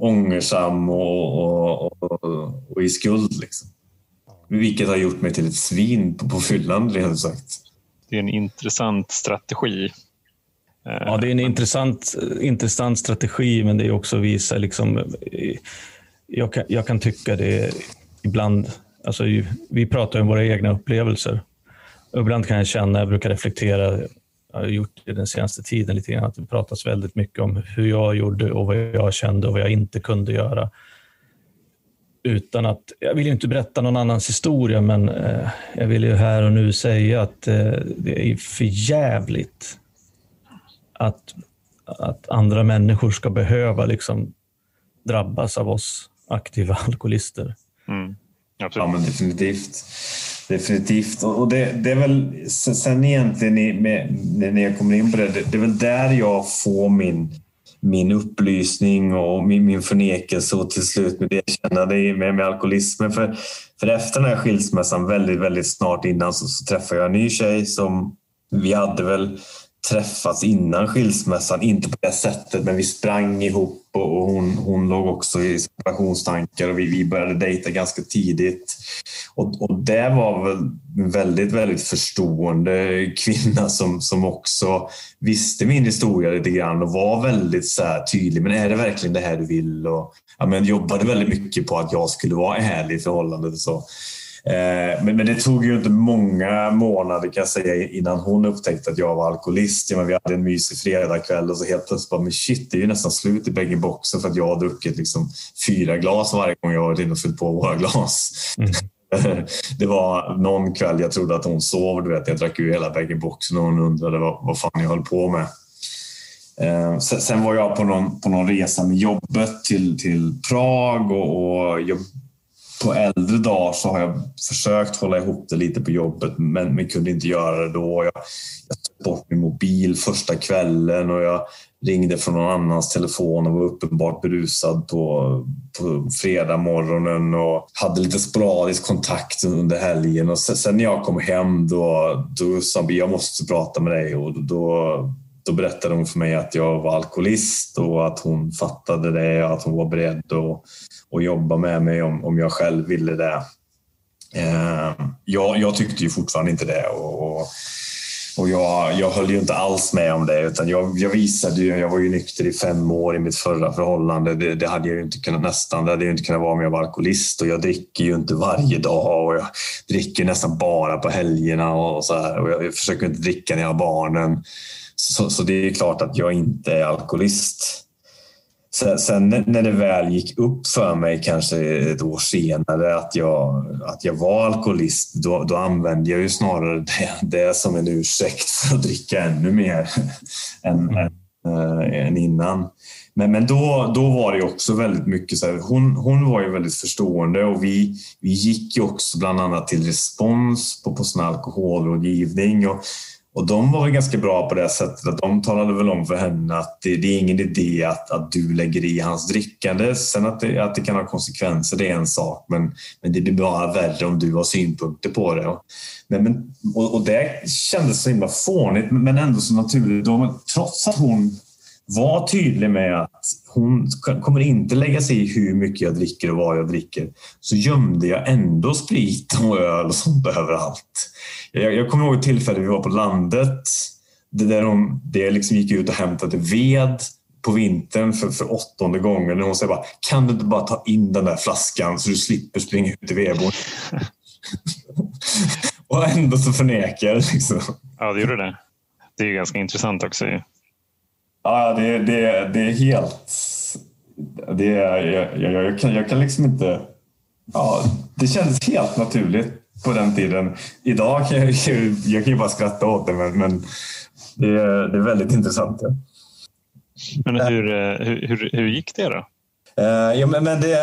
ångersam och, och, och, och i skuld. Liksom. Vilket har gjort mig till ett svin på, på fyllan, rent sagt. Det är en intressant strategi. Ja, det är en intressant, intressant strategi, men det är också att visa... Liksom, jag, kan, jag kan tycka det ibland... Alltså, vi pratar om våra egna upplevelser. Ibland kan jag känna, jag brukar reflektera, jag har gjort det den senaste tiden lite grann, att det pratas väldigt mycket om hur jag gjorde och vad jag kände och vad jag inte kunde göra utan att, jag vill ju inte berätta någon annans historia, men eh, jag vill ju här och nu säga att eh, det är för jävligt att, att andra människor ska behöva liksom drabbas av oss aktiva alkoholister. Mm. Ja, men definitivt. Definitivt. Och det, det är väl sen egentligen med, när jag kommer in på det, det, det är väl där jag får min min upplysning och min, min förnekelse och till slut med erkännande med, med alkoholismen. För, för efter den här skilsmässan, väldigt, väldigt snart innan, så, så träffade jag en ny tjej som vi hade väl träffats innan skilsmässan, inte på det sättet, men vi sprang ihop och hon, hon låg också i separationstankar och vi, vi började dejta ganska tidigt. Och, och det var väl en väldigt, väldigt förstående kvinna som, som också visste min historia lite grann och var väldigt så tydlig. Men är det verkligen det här du vill? Och, ja, men jobbade väldigt mycket på att jag skulle vara ärlig i förhållandet. Och så. Eh, men, men det tog ju inte många månader kan jag säga innan hon upptäckte att jag var alkoholist. Ja, men vi hade en mysig fredagkväll och så helt plötsligt bara, men shit, det är ju nästan slut i bägge boxen för att jag har druckit liksom fyra glas varje gång jag har varit inne och fyllt på våra glas. Mm. Det var någon kväll jag trodde att hon sov. Du vet, jag drack ur hela bag-in-boxen och hon undrade vad, vad fan jag höll på med. Eh, sen var jag på någon, på någon resa med jobbet till, till Prag och, och jag på äldre dagar så har jag försökt hålla ihop det lite på jobbet men, men kunde inte göra det då. Jag, jag tog bort min mobil första kvällen och jag ringde från någon annans telefon och var uppenbart berusad på, på fredag morgonen och hade lite sporadisk kontakt under helgen. Och sen, när jag kom hem då, då sa hon jag måste prata med dig och då, då berättade hon för mig att jag var alkoholist och att hon fattade det och att hon var beredd att och jobba med mig om, om jag själv ville det. Eh, jag, jag, tyckte ju fortfarande inte det och, och jag, jag höll ju inte alls med om det utan jag, jag visade ju, jag var ju nykter i fem år i mitt förra förhållande. Det, det hade jag ju inte kunnat nästan, det hade jag inte kunnat vara om jag var alkoholist och jag dricker ju inte varje dag och jag dricker nästan bara på helgerna och så här och jag, jag försöker inte dricka när jag har barnen. Så, så det är klart att jag inte är alkoholist. Sen, när det väl gick upp för mig, kanske ett år senare, att jag, att jag var alkoholist, då, då använde jag ju snarare det, det som en ursäkt för att dricka ännu mer än, mm. än, än innan. Men, men då, då var det också väldigt mycket så här, hon, hon var ju väldigt förstående och vi, vi gick ju också bland annat till respons på, på sån alkoholrådgivning. Och och de var ganska bra på det sättet att de talade väl om för henne att det, det är ingen idé att, att du lägger i hans drickande. Sen att det, att det kan ha konsekvenser, det är en sak, men, men det blir bara värre om du har synpunkter på det. Men, men, och, och det kändes så himla fånigt, men ändå så naturligt. Trots att hon var tydlig med att hon kommer inte lägga sig i hur mycket jag dricker och vad jag dricker. Så gömde jag ändå sprit och öl och sånt överallt. Jag, jag kommer ihåg ett tillfälle vi var på landet där de, där jag liksom gick ut och hämtade ved på vintern för, för åttonde gången. Och hon säger bara, kan du inte bara ta in den där flaskan så du slipper springa ut i vedboden? och ändå så förnekar jag liksom. Ja, det gjorde det. Det är ju ganska intressant också. Ja, det, det, det är helt... Det jag, jag, jag, kan, jag kan liksom inte... Ja, det kändes helt naturligt på den tiden. Idag kan jag, jag kan ju bara skratta åt det, men, men det, är, det är väldigt intressant. Ja. Men hur, eh, hur, hur, hur gick det då? Uh, ja, men, men det,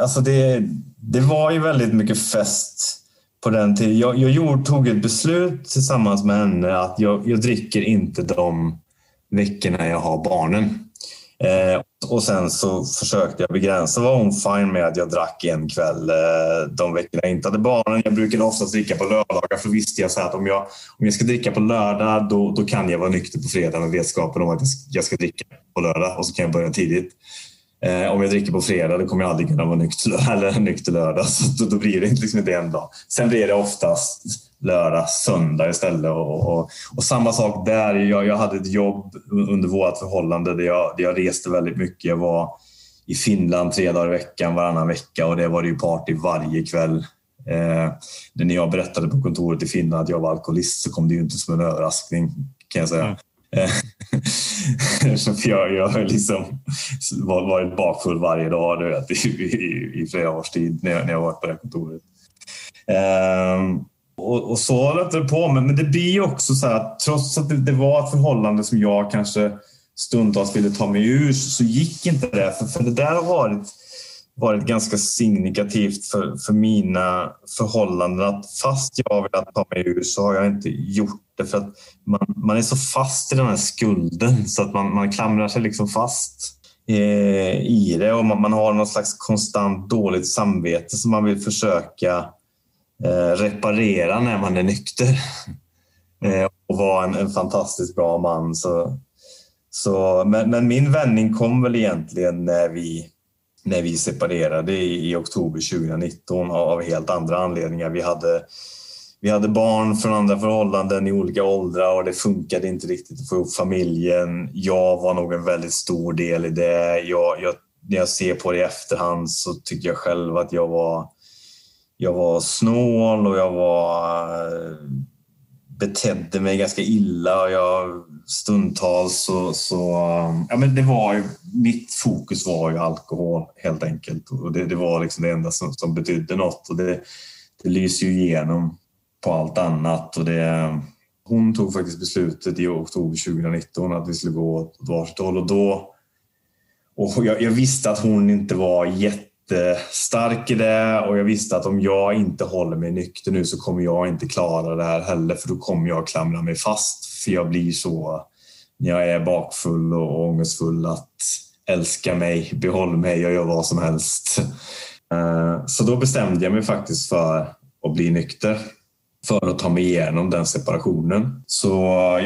alltså det, det var ju väldigt mycket fest på den tiden. Jag, jag tog ett beslut tillsammans med henne att jag, jag dricker inte de veckorna jag har barnen. Eh, och sen så försökte jag begränsa. var hon fine med att jag drack en kväll eh, de veckorna jag inte hade barnen. Jag brukade oftast dricka på lördagar för visste jag så att om jag, om jag ska dricka på lördag då, då kan jag vara nykter på fredag med vetskapen om att jag ska dricka på lördag och så kan jag börja tidigt. Eh, om jag dricker på fredag då kommer jag aldrig kunna vara nykter, eller nykter lördag. Så då, då blir det liksom inte en dag. Sen blir det oftast lördag, söndag istället. Och, och, och, samma sak där. Jag, jag hade ett jobb under vårt förhållande där jag, där jag reste väldigt mycket. Jag var i Finland tre dagar i veckan, varannan vecka och det var det ju party varje kväll. Eh, när jag berättade på kontoret i Finland att jag var alkoholist så kom det ju inte som en överraskning kan jag säga. Mm. Eftersom jag, jag har liksom varit bakfull varje dag du vet, i, i, i flera års tid när jag, när jag varit på det här kontoret. Um, och, och, så håller det på. Men, men det blir också så här, trots att det, det, var ett förhållande som jag kanske stundtals ville ta mig ur så gick inte det. För, för det där har varit, varit ganska signifikativt för, för mina förhållanden. Att fast jag har velat ta mig ur så har jag inte gjort det för att man, man är så fast i den här skulden så att man, man klamrar sig liksom fast eh, i det och man, man har något slags konstant dåligt samvete som man vill försöka Eh, reparera när man är nykter eh, och vara en, en, fantastiskt bra man. Så, så, men, men, min vändning kom väl egentligen när vi, när vi separerade i, i oktober 2019 av helt andra anledningar. Vi hade, vi hade barn från andra förhållanden i olika åldrar och det funkade inte riktigt att få ihop familjen. Jag var nog en väldigt stor del i det. Jag, jag, när jag ser på det i efterhand så tycker jag själv att jag var jag var snål och jag var betedde mig ganska illa och jag stundtals så, så ja men det var ju, mitt fokus var ju alkohol helt enkelt och det, det var liksom det enda som, som betydde något och det, det lyser ju igenom på allt annat. Och det hon tog faktiskt beslutet i oktober 2019 att vi skulle gå åt varsitt håll. Och då och jag, jag visste att hon inte var jättestark i det. Och jag visste att om jag inte håller mig nykter nu så kommer jag inte klara det här heller för då kommer jag klamra mig fast. För jag blir så när jag är bakfull och ångestfull att älska mig, behåll mig, jag gör vad som helst. Eh, så då bestämde jag mig faktiskt för att bli nykter för att ta mig igenom den separationen. Så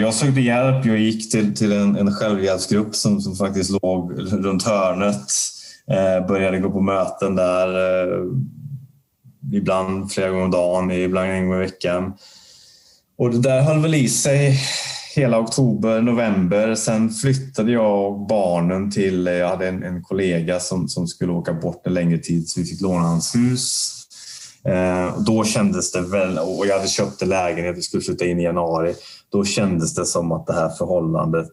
jag sökte hjälp. Jag gick till, till en, en självhjälpsgrupp som, som faktiskt låg runt hörnet Eh, började gå på möten där. Eh, ibland flera gånger om dagen, ibland en gång i veckan. Och det där höll väl i sig hela oktober, november. Sen flyttade jag och barnen till... Jag hade en, en kollega som, som skulle åka bort en längre tid så vi fick låna hans hus. Eh, då kändes det väl, och jag hade köpt en lägenhet, och skulle flytta in i januari. Då kändes det som att det här förhållandet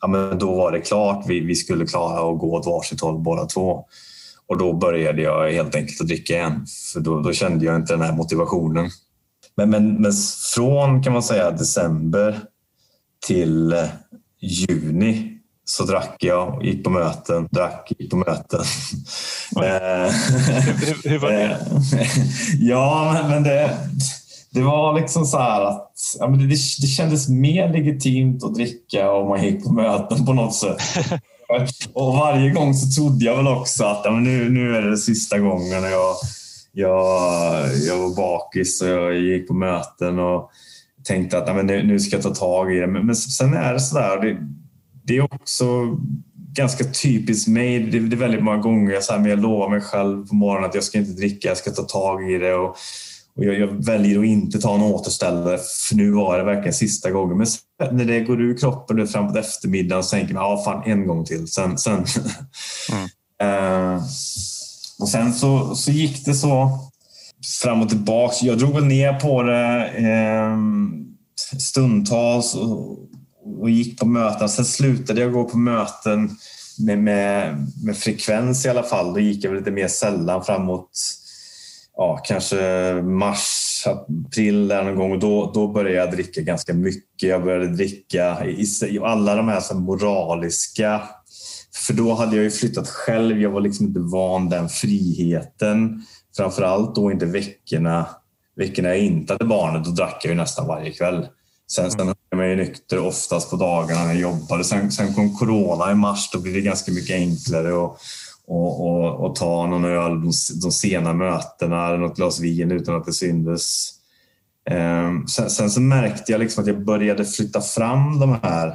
ja, men då var det klart. Vi, vi skulle klara att gå åt varsitt håll båda två. Och då började jag helt enkelt att dricka igen. För då, då kände jag inte den här motivationen. Men, men, men från kan man säga december till eh, juni så drack jag, gick på möten, drack, gick på möten. Eh, hur, hur, var det? Ja, men, men det, det var liksom så här att ja, men det, det kändes mer legitimt att dricka om man gick på möten på något sätt. och varje gång så trodde jag väl också att ja, men nu, nu är det sista gången jag, jag, jag var bakis och jag gick på möten och tänkte att ja, men nu, nu ska jag ta tag i det. Men, men sen är det så där, det, det är också ganska typiskt mig. Det, är väldigt många gånger jag, så här, men jag lovar mig själv på morgonen att jag ska inte dricka, jag ska ta tag i det. Och, och jag, jag, väljer att inte ta en återställare, för nu var det verkligen sista gången. Men när det går ur kroppen fram på eftermiddagen så tänker man ja, fan, en gång till. Sen, sen. Mm. uh, och sen så, så gick det så fram och tillbaka. Jag drog väl ner på det eh, stundtals och, och gick på möten. Sen slutade jag gå på möten med, med, med frekvens i alla fall. Då gick jag lite mer sällan framåt ja, kanske mars, april eller någon gång. Och då, då började jag dricka ganska mycket. Jag började dricka i, i alla de här så moraliska för då hade jag ju flyttat själv. Jag var liksom inte van den friheten. Framförallt då inte veckorna, veckorna jag inte hade barnet. Då drack jag ju nästan varje kväll. Sen, sen jag mig nykter oftast på dagarna när jag jobbade. Sen, sen kom corona i mars. Då blev det ganska mycket enklare att och, och, och ta någon öl de, de sena mötena eller något glas vin utan att det syndes. Ehm, sen, sen, så märkte jag liksom att jag började flytta fram de här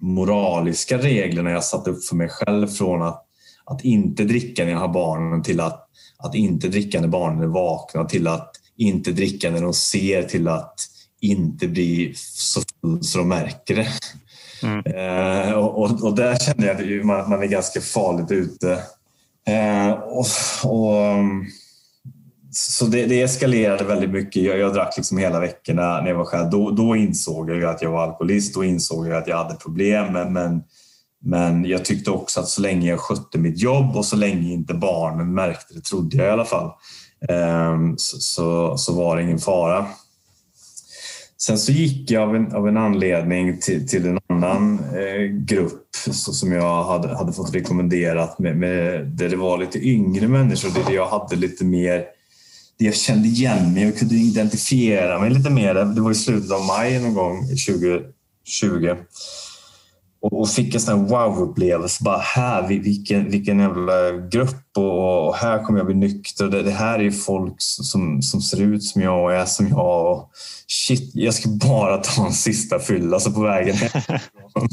moraliska reglerna jag satt upp för mig själv från att, att inte dricka när jag har barnen till att, att inte dricka när barnen är vakna till att inte dricka när de ser till att inte bli så full så de märker det. Mm. Eh, och, och, och, där känner jag att man, man är ganska farligt ute. Eh, och, och så det, det, eskalerade väldigt mycket. Jag, jag drack liksom hela veckorna när jag var själv. Då, då insåg jag att jag var alkoholist. Då insåg jag att jag hade problem. Men, men, men jag tyckte också att så länge jag skötte mitt jobb och så länge inte barnen märkte det, trodde jag i alla fall, ehm, så, så, så var det ingen fara. Sen så gick jag av en, av en anledning till, till en annan eh, grupp så, som jag hade, hade fått rekommenderat med, med, där det var lite yngre människor, där jag hade lite mer jag kände igen mig och kunde identifiera mig lite mer. Det var i slutet av maj någon gång 2020. Och, fick en sån wow-upplevelse. Bara här, vilken, vilken jävla grupp och, och här kommer jag bli nykter. Det, det, här är folk som, som ser ut som jag och är som jag. Och shit, jag ska bara ta en sista fylla så på vägen hem.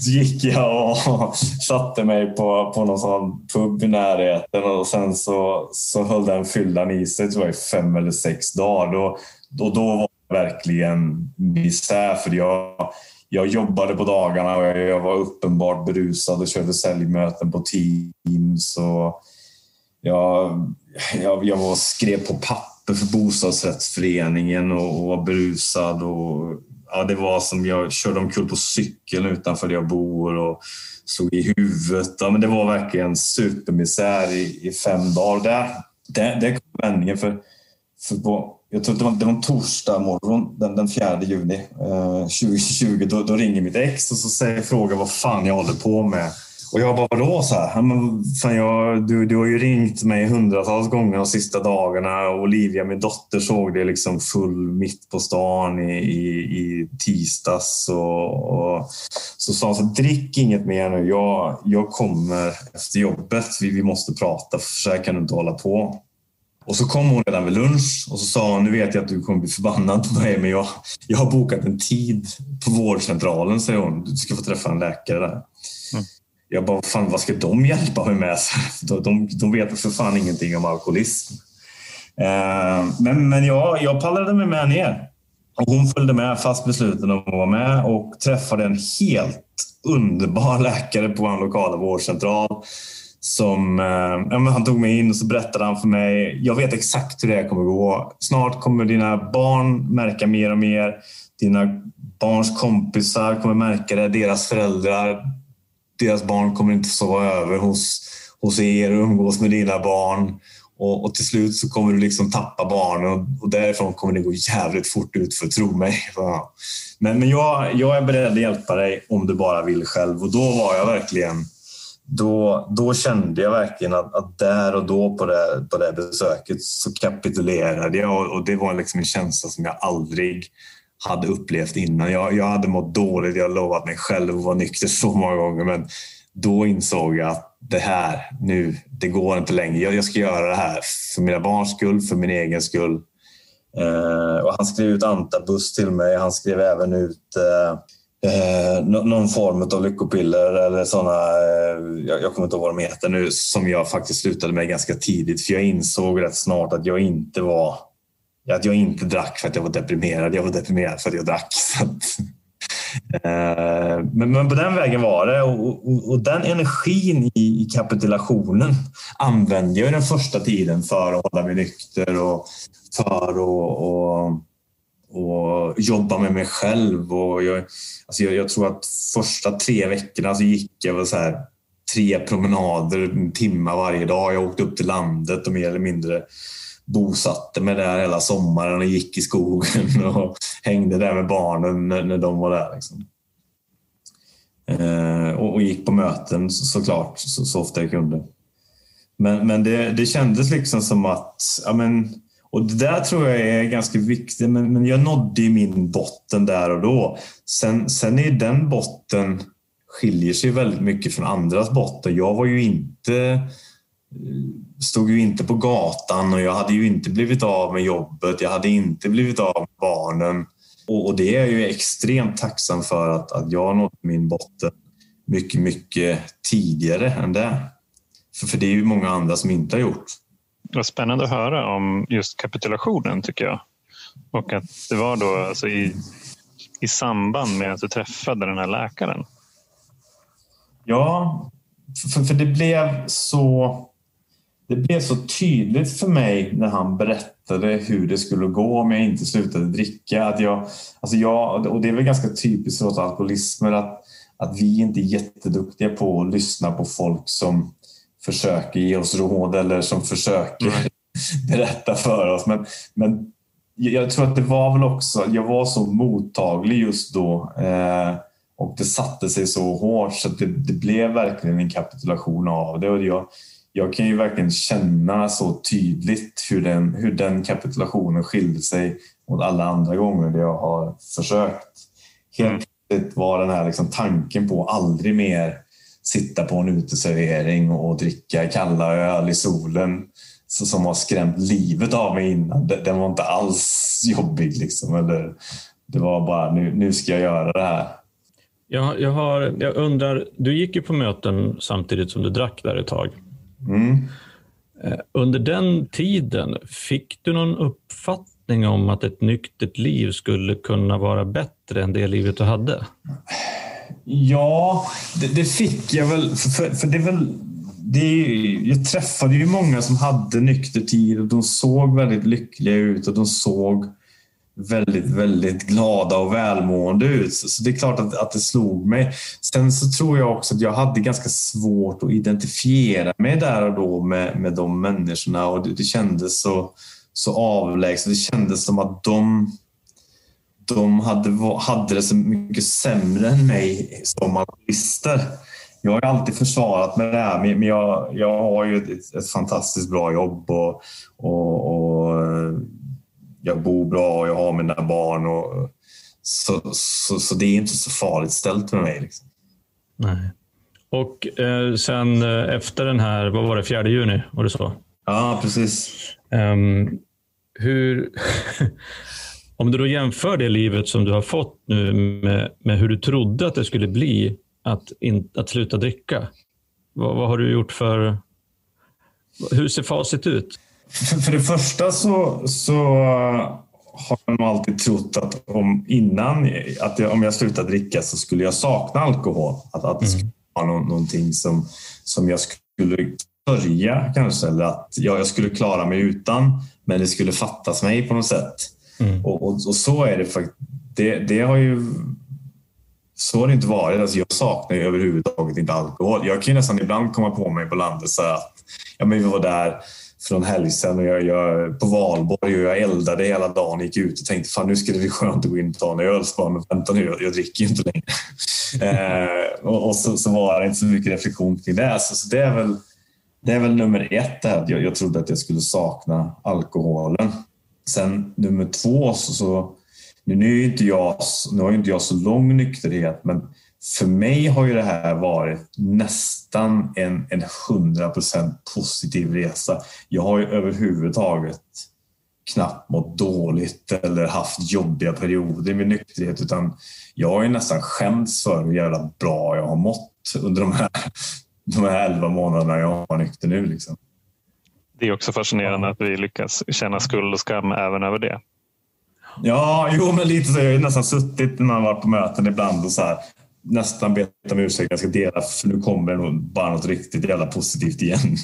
så gick jag och satte mig på, på någon sån pub i närheten och sen så, så höll den fyllan i sig tror jag, i fem eller sex dagar. Då, då, då var det verkligen misär för jag, jag jobbade på dagarna och jag var uppenbart berusad och körde säljmöten på Teams. Och jag, jag, jag var, skrev på papper för bostadsrättsföreningen och, och var berusad. Och, ja, det var som jag körde omkull på cykeln utanför där jag bor och slog i huvudet. Ja, men det var verkligen supermisär i, i fem dagar. Där, där, där kom vändningen. För, för på, jag tror det var, det var en torsdag morgon den, den 4 juni eh, 2020. Då, då, ringer mitt ex och så säger, frågar vad fan jag håller på med. Och jag bara, vadå? Så här, men, fan, jag, du, du har ju ringt mig hundratals gånger de sista dagarna. och Olivia, min dotter, såg det liksom full mitt på stan i, i, i tisdags. Och, och, så sa hon så drick inget mer nu. Jag, jag kommer efter jobbet. Vi, vi måste prata, för så här kan du inte hålla på. Och så kom hon redan vid lunch och så sa hon, nu vet jag att du kommer bli förbannad på mig, men jag, jag har bokat en tid på vårdcentralen, säger hon. Du ska få träffa en läkare där. Mm. Jag bara, fan, vad ska de hjälpa mig med? De, de, de vet för fan ingenting om alkoholism. Eh, men men jag, jag pallade mig med ner. Och hon följde med fast besluten att vara med och träffade en helt underbar läkare på en lokal vårdcentral som, eh, han tog mig in och så berättade han för mig. Jag vet exakt hur det här kommer gå. Snart kommer dina barn märka mer och mer. Dina barns kompisar kommer märka det. Deras föräldrar. Deras barn kommer inte sova över hos, hos er och umgås med dina barn. Och, och, till slut så kommer du liksom tappa barnen och, och därifrån kommer det gå jävligt fort ut för tro mig. Men, men jag, jag är beredd att hjälpa dig om du bara vill själv och då var jag verkligen då, då kände jag verkligen att, att, där och då på det, på det besöket så kapitulerade jag och, och det var liksom en känsla som jag aldrig hade upplevt innan. Jag, jag hade mått dåligt, jag lovat mig själv att vara nykter så många gånger men då insåg jag att det här, nu, det går inte längre. Jag, jag ska göra det här för mina barns skull, för min egen skull. Eh, och han skrev ut antabus till mig. Han skrev även ut eh, eh, någon form av lyckopiller eller sådana, eh, jag, jag, kommer inte ihåg vad de heter nu, som jag faktiskt slutade med ganska tidigt. För jag insåg rätt snart att jag inte var att jag inte drack för att jag var deprimerad. Jag var deprimerad för att jag drack. Att, eh, men, men, på den vägen var det och, och, och den energin i, i, kapitulationen använde jag den första tiden för att hålla mig nykter och för att och och jobba med mig själv. Och jag, alltså jag, jag, tror att första tre veckorna så gick jag så här, tre promenader, en timme varje dag. Jag åkte upp till landet och mer eller mindre bosatte mig där hela sommaren och gick i skogen och hängde där med barnen när, när de var där. Liksom. Eh, och, och, gick på möten så, såklart så, så ofta jag kunde. Men, men det, det kändes liksom som att ja, men, och det där tror jag är ganska viktigt, men, men jag nådde min botten där och då. Sen, sen är den botten skiljer sig väldigt mycket från andras botten. Jag var ju inte stod ju inte på gatan och jag hade ju inte blivit av med jobbet. Jag hade inte blivit av med barnen. Och, och det är jag ju extremt tacksam för att, att jag nådde min botten mycket, mycket tidigare än det. För, för det är ju många andra som inte har gjort. Det var spännande att höra om just kapitulationen tycker jag. Och att det var då alltså i, i samband med att du träffade den här läkaren. Ja, för, för det blev så det blev så tydligt för mig när han berättade hur det skulle gå om jag inte slutade dricka. Att jag, alltså jag, och det är väl ganska typiskt för oss alkoholismer att, att vi inte är jätteduktiga på att lyssna på folk som försöker ge oss råd eller som försöker mm. berätta för oss. Men, men jag tror att det var väl också, jag var så mottaglig just då eh, och det satte sig så hårt så att det, det, blev verkligen en kapitulation av det. Och jag, jag kan ju verkligen känna så tydligt hur den, hur den kapitulationen skilde sig mot alla andra gånger där jag har försökt. Helt plötsligt var den här liksom tanken på aldrig mer sitta på en uteservering och dricka kalla öl i solen som har skrämt livet av mig innan. Den var inte alls jobbig. Liksom. Eller, det var bara nu, nu ska jag göra det här. Jag, jag, har, jag undrar, du gick ju på möten samtidigt som du drack där ett tag. Mm. Eh, under den tiden, fick du någon uppfattning om att ett nyktert liv skulle kunna vara bättre än det livet du hade? Ja, det, det fick jag väl. För, för det är väl det, jag träffade ju många som hade nykter tid och de såg väldigt lyckliga ut och de såg väldigt, väldigt glada och välmående ut. Så det är klart att, att det slog mig. Sen så tror jag också att jag hade ganska svårt att identifiera mig där och då med, med de människorna och det, det kändes så, så avlägset. Det kändes som att de, de hade, hade det så mycket sämre än mig som alkoholister. Jag har alltid försvarat mig det här, men jag, jag har ju ett, ett fantastiskt bra jobb och, och, och jag bor bra och jag har mina barn. Och, så, så, så det är inte så farligt ställt med mig. Liksom. Nej. Och eh, sen eh, efter den här, vad var det, 4 juni? Var det så? Ja, precis. Um, hur, om du då jämför det livet som du har fått nu med, med hur du trodde att det skulle bli att, in, att sluta dricka. Vad, vad har du gjort för... Hur ser facit ut? För, för det första så, så har jag nog alltid trott att om innan att jag, om jag slutade dricka så skulle jag sakna alkohol. Att, att det skulle vara no, någonting som, som jag skulle börja kanske eller att ja, jag skulle klara mig utan men det skulle fattas mig på något sätt. Mm. Och, och, och, så är det faktiskt. Det, det har ju så har det inte varit. Alltså jag saknar ju överhuvudtaget inte alkohol. Jag kan ju nästan ibland komma på mig på landet så att ja, men vi var där för någon helg sedan och jag, jag, på valborg och jag eldade hela dagen. Gick ut och tänkte fan nu skulle det bli skönt att gå in och ta en öl. Så bara, vänta nu, jag, jag dricker ju inte längre. eh, och, och så, så, var det inte så mycket reflektion kring det. Så, så det, är väl, det är väl nummer ett. Det här. Jag, jag trodde att jag skulle sakna alkoholen. Sen nummer två så, så nu, nu, är inte jag, nu har inte jag så lång nykterhet men för mig har ju det här varit nästan en, en 100% positiv resa. Jag har ju överhuvudtaget knappt mått dåligt eller haft jobbiga perioder med nykterhet utan jag har ju nästan skämts för hur jävla bra jag har mått under de här, de här 11 månaderna jag har nykter nu. Liksom. Det är också fascinerande att vi lyckas känna skuld och skam även över det. Ja, jo, men lite så. Jag har nästan suttit när man varit på möten ibland och så här, nästan bett om ursäkt. Jag ska dela för nu kommer det nog bara något riktigt jävla positivt igen.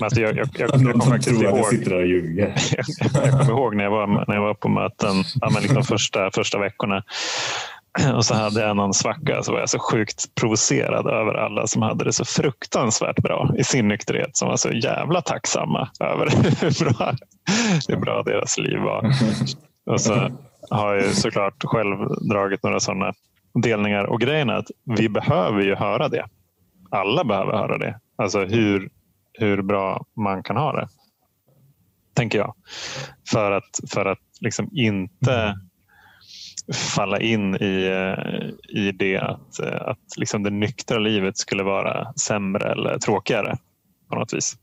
Alltså jag, jag, jag, jag kommer faktiskt tror ihåg. att jag sitter där och ljuger. jag kommer ihåg när jag var, när jag var på möten ja, men liksom första, första veckorna. Och så hade jag någon svacka så var jag så sjukt provocerad över alla som hade det så fruktansvärt bra i sin nykterhet. Som var så jävla tacksamma över hur bra, hur bra deras liv var. Och så har jag såklart själv dragit några sådana delningar. Och grejen är att vi behöver ju höra det. Alla behöver höra det. Alltså hur, hur bra man kan ha det. Tänker jag. För att, för att liksom inte falla in i, eh, i det att, eh, att liksom det nyktra livet skulle vara sämre eller tråkigare på något vis.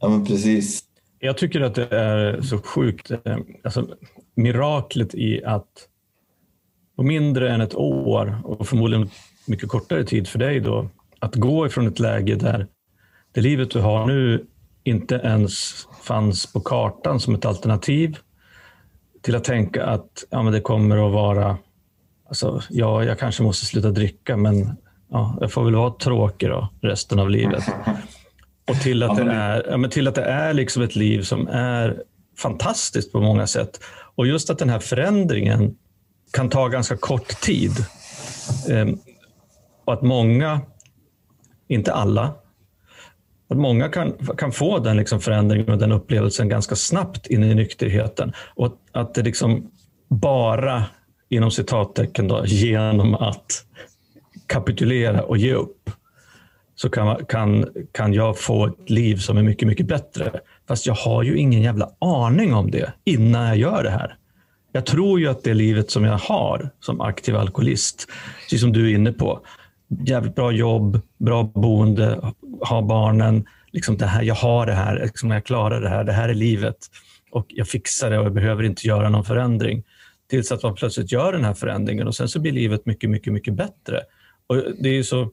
Ja, men precis. Jag tycker att det är så sjukt, eh, alltså, miraklet i att på mindre än ett år och förmodligen mycket kortare tid för dig då, att gå ifrån ett läge där det livet du har nu inte ens fanns på kartan som ett alternativ till att tänka att ja, men det kommer att vara, alltså, ja, jag kanske måste sluta dricka, men ja, jag får väl vara tråkig då, resten av livet. Och till att, det är, ja, men till att det är liksom ett liv som är fantastiskt på många sätt. Och just att den här förändringen kan ta ganska kort tid. Ehm, och att många, inte alla, att många kan, kan få den liksom förändringen och den upplevelsen ganska snabbt in i nykterheten. Och att det liksom bara, inom citattecken, då, genom att kapitulera och ge upp, så kan, kan, kan jag få ett liv som är mycket, mycket bättre. Fast jag har ju ingen jävla aning om det innan jag gör det här. Jag tror ju att det livet som jag har som aktiv alkoholist, precis som du är inne på, jävligt bra jobb, bra boende, ha barnen, liksom det här, jag har det här, liksom jag klarar det här, det här är livet och jag fixar det och jag behöver inte göra någon förändring. Tills att man plötsligt gör den här förändringen och sen så blir livet mycket, mycket, mycket bättre. Och Det är så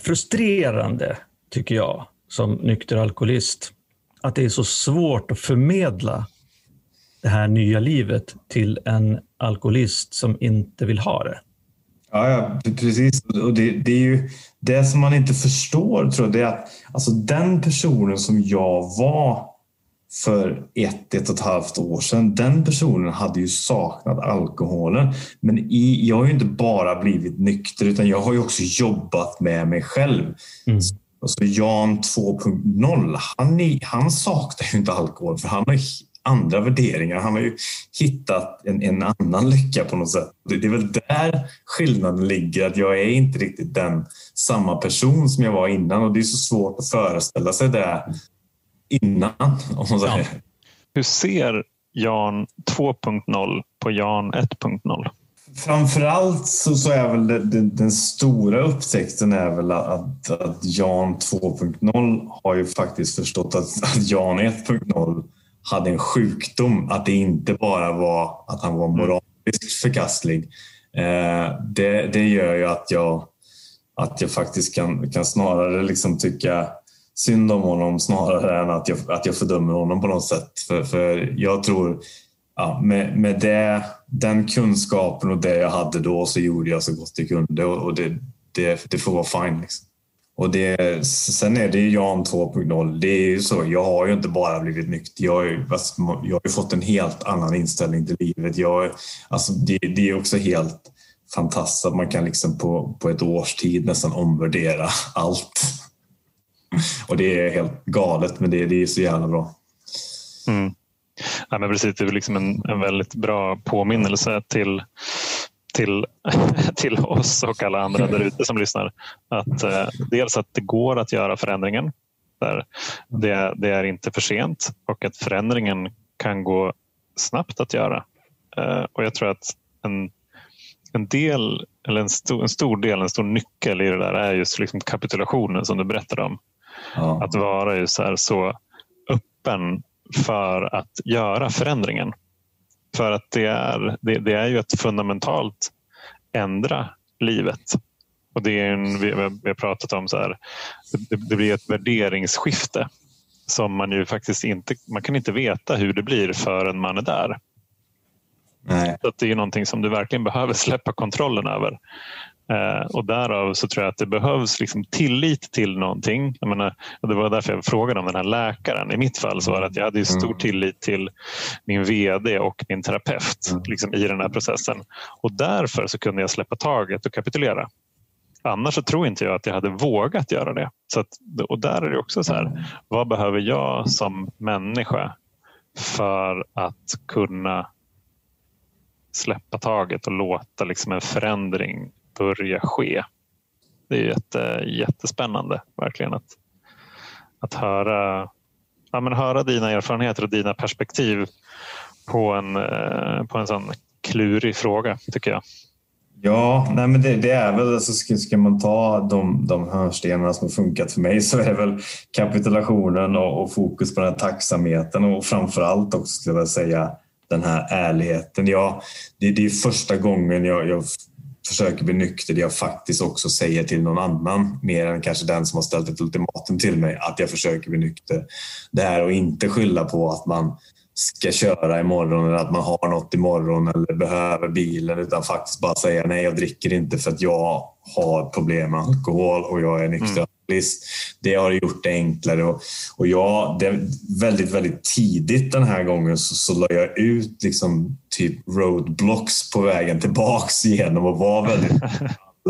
frustrerande, tycker jag, som nykter alkoholist, att det är så svårt att förmedla det här nya livet till en alkoholist som inte vill ha det. Ja, ja precis. Och det, det, är ju det som man inte förstår, tror jag, det är att alltså, den personen som jag var för ett, ett och ett halvt år sedan, den personen hade ju saknat alkoholen. Men i, jag har ju inte bara blivit nykter, utan jag har ju också jobbat med mig själv. Mm. Alltså Jan 2.0, han, han saknar ju inte alkohol, för han har andra värderingar. Han har ju hittat en, en annan lycka på något sätt. Det, det, är väl där skillnaden ligger, att jag är inte riktigt den samma person som jag var innan och det är så svårt att föreställa sig det innan. Om man säger. Ja. Hur ser Jan 2.0 på Jan 1.0? Framförallt så, så är väl det, den, den, stora upptäckten är väl att, att Jan 2.0 har ju faktiskt förstått att, att Jan 1.0 hade en sjukdom. Att det inte bara var att han var mm. moraliskt förkastlig. Eh, det, det gör ju att jag, att jag faktiskt kan, kan snarare liksom tycka synd om honom snarare än att jag, att jag fördömer honom på något sätt. För, för jag tror ja, med, med det, den kunskapen och det jag hade då så gjorde jag så gott jag kunde och, och det, det, det får vara fine. Liksom. Och det, sen är det ju Jan 2.0. Det är ju så. Jag har ju inte bara blivit nykter. Jag har ju, alltså, jag har ju fått en helt annan inställning till livet. Jag, alltså det, det är också helt fantastiskt att man kan liksom på, på ett års tid nästan omvärdera allt. Och det är helt galet, men det, det är så jävla bra. Mm. Ja, men precis, det är liksom en, en väldigt bra påminnelse till till, till oss och alla andra där ute som lyssnar. Att, eh, dels att det går att göra förändringen. Där det, det, är inte för sent och att förändringen kan gå snabbt att göra. Eh, och Jag tror att en, en del, eller en stor, en stor del, en stor nyckel i det där är just liksom kapitulationen som du berättade om. Ja. Att vara just så, så öppen för att göra förändringen. För att det är, det, det är ju ett fundamentalt ändra livet. Och det är en, vi, vi har pratat om så här, det, det, blir ett värderingsskifte som man ju faktiskt inte, man kan inte veta hur det blir förrän man är där. Nej. Så det är någonting som du verkligen behöver släppa kontrollen över. Eh, och därav så tror jag att det behövs liksom tillit till någonting. Jag menar, och det var därför jag frågade om den här läkaren. I mitt fall så var det att jag hade stor mm. tillit till min VD och min terapeut mm. liksom, i den här processen. Och därför så kunde jag släppa taget och kapitulera. Annars så tror inte jag att jag hade vågat göra det. Så att, och där är det också så här, mm. vad behöver jag som människa för att kunna släppa taget och låta liksom en förändring börja ske. Det är jätte, jättespännande verkligen att, att höra, ja, men höra dina erfarenheter och dina perspektiv på en, eh, på en sån klurig fråga tycker jag. Ja, nej men det, det, är väl, alltså ska, ska man ta de, de hörnstenarna som har funkat för mig så är det väl kapitulationen och, och fokus på den här tacksamheten och framför allt också skulle jag säga den här ärligheten. Ja, det, det är första gången jag, jag försöker bli nykter där jag faktiskt också säger till någon annan, mer än kanske den som har ställt ett ultimatum till mig, att jag försöker bli nykter. Det här att inte skylla på att man ska köra imorgon eller att man har något imorgon eller behöver bilen utan faktiskt bara säga nej, jag dricker inte för att jag har problem med alkohol och jag är nykter. Mm. Det har gjort det enklare och, och jag, det väldigt, väldigt tidigt den här gången så, så la jag ut liksom typ roadblocks på vägen tillbaks genom att vara väldigt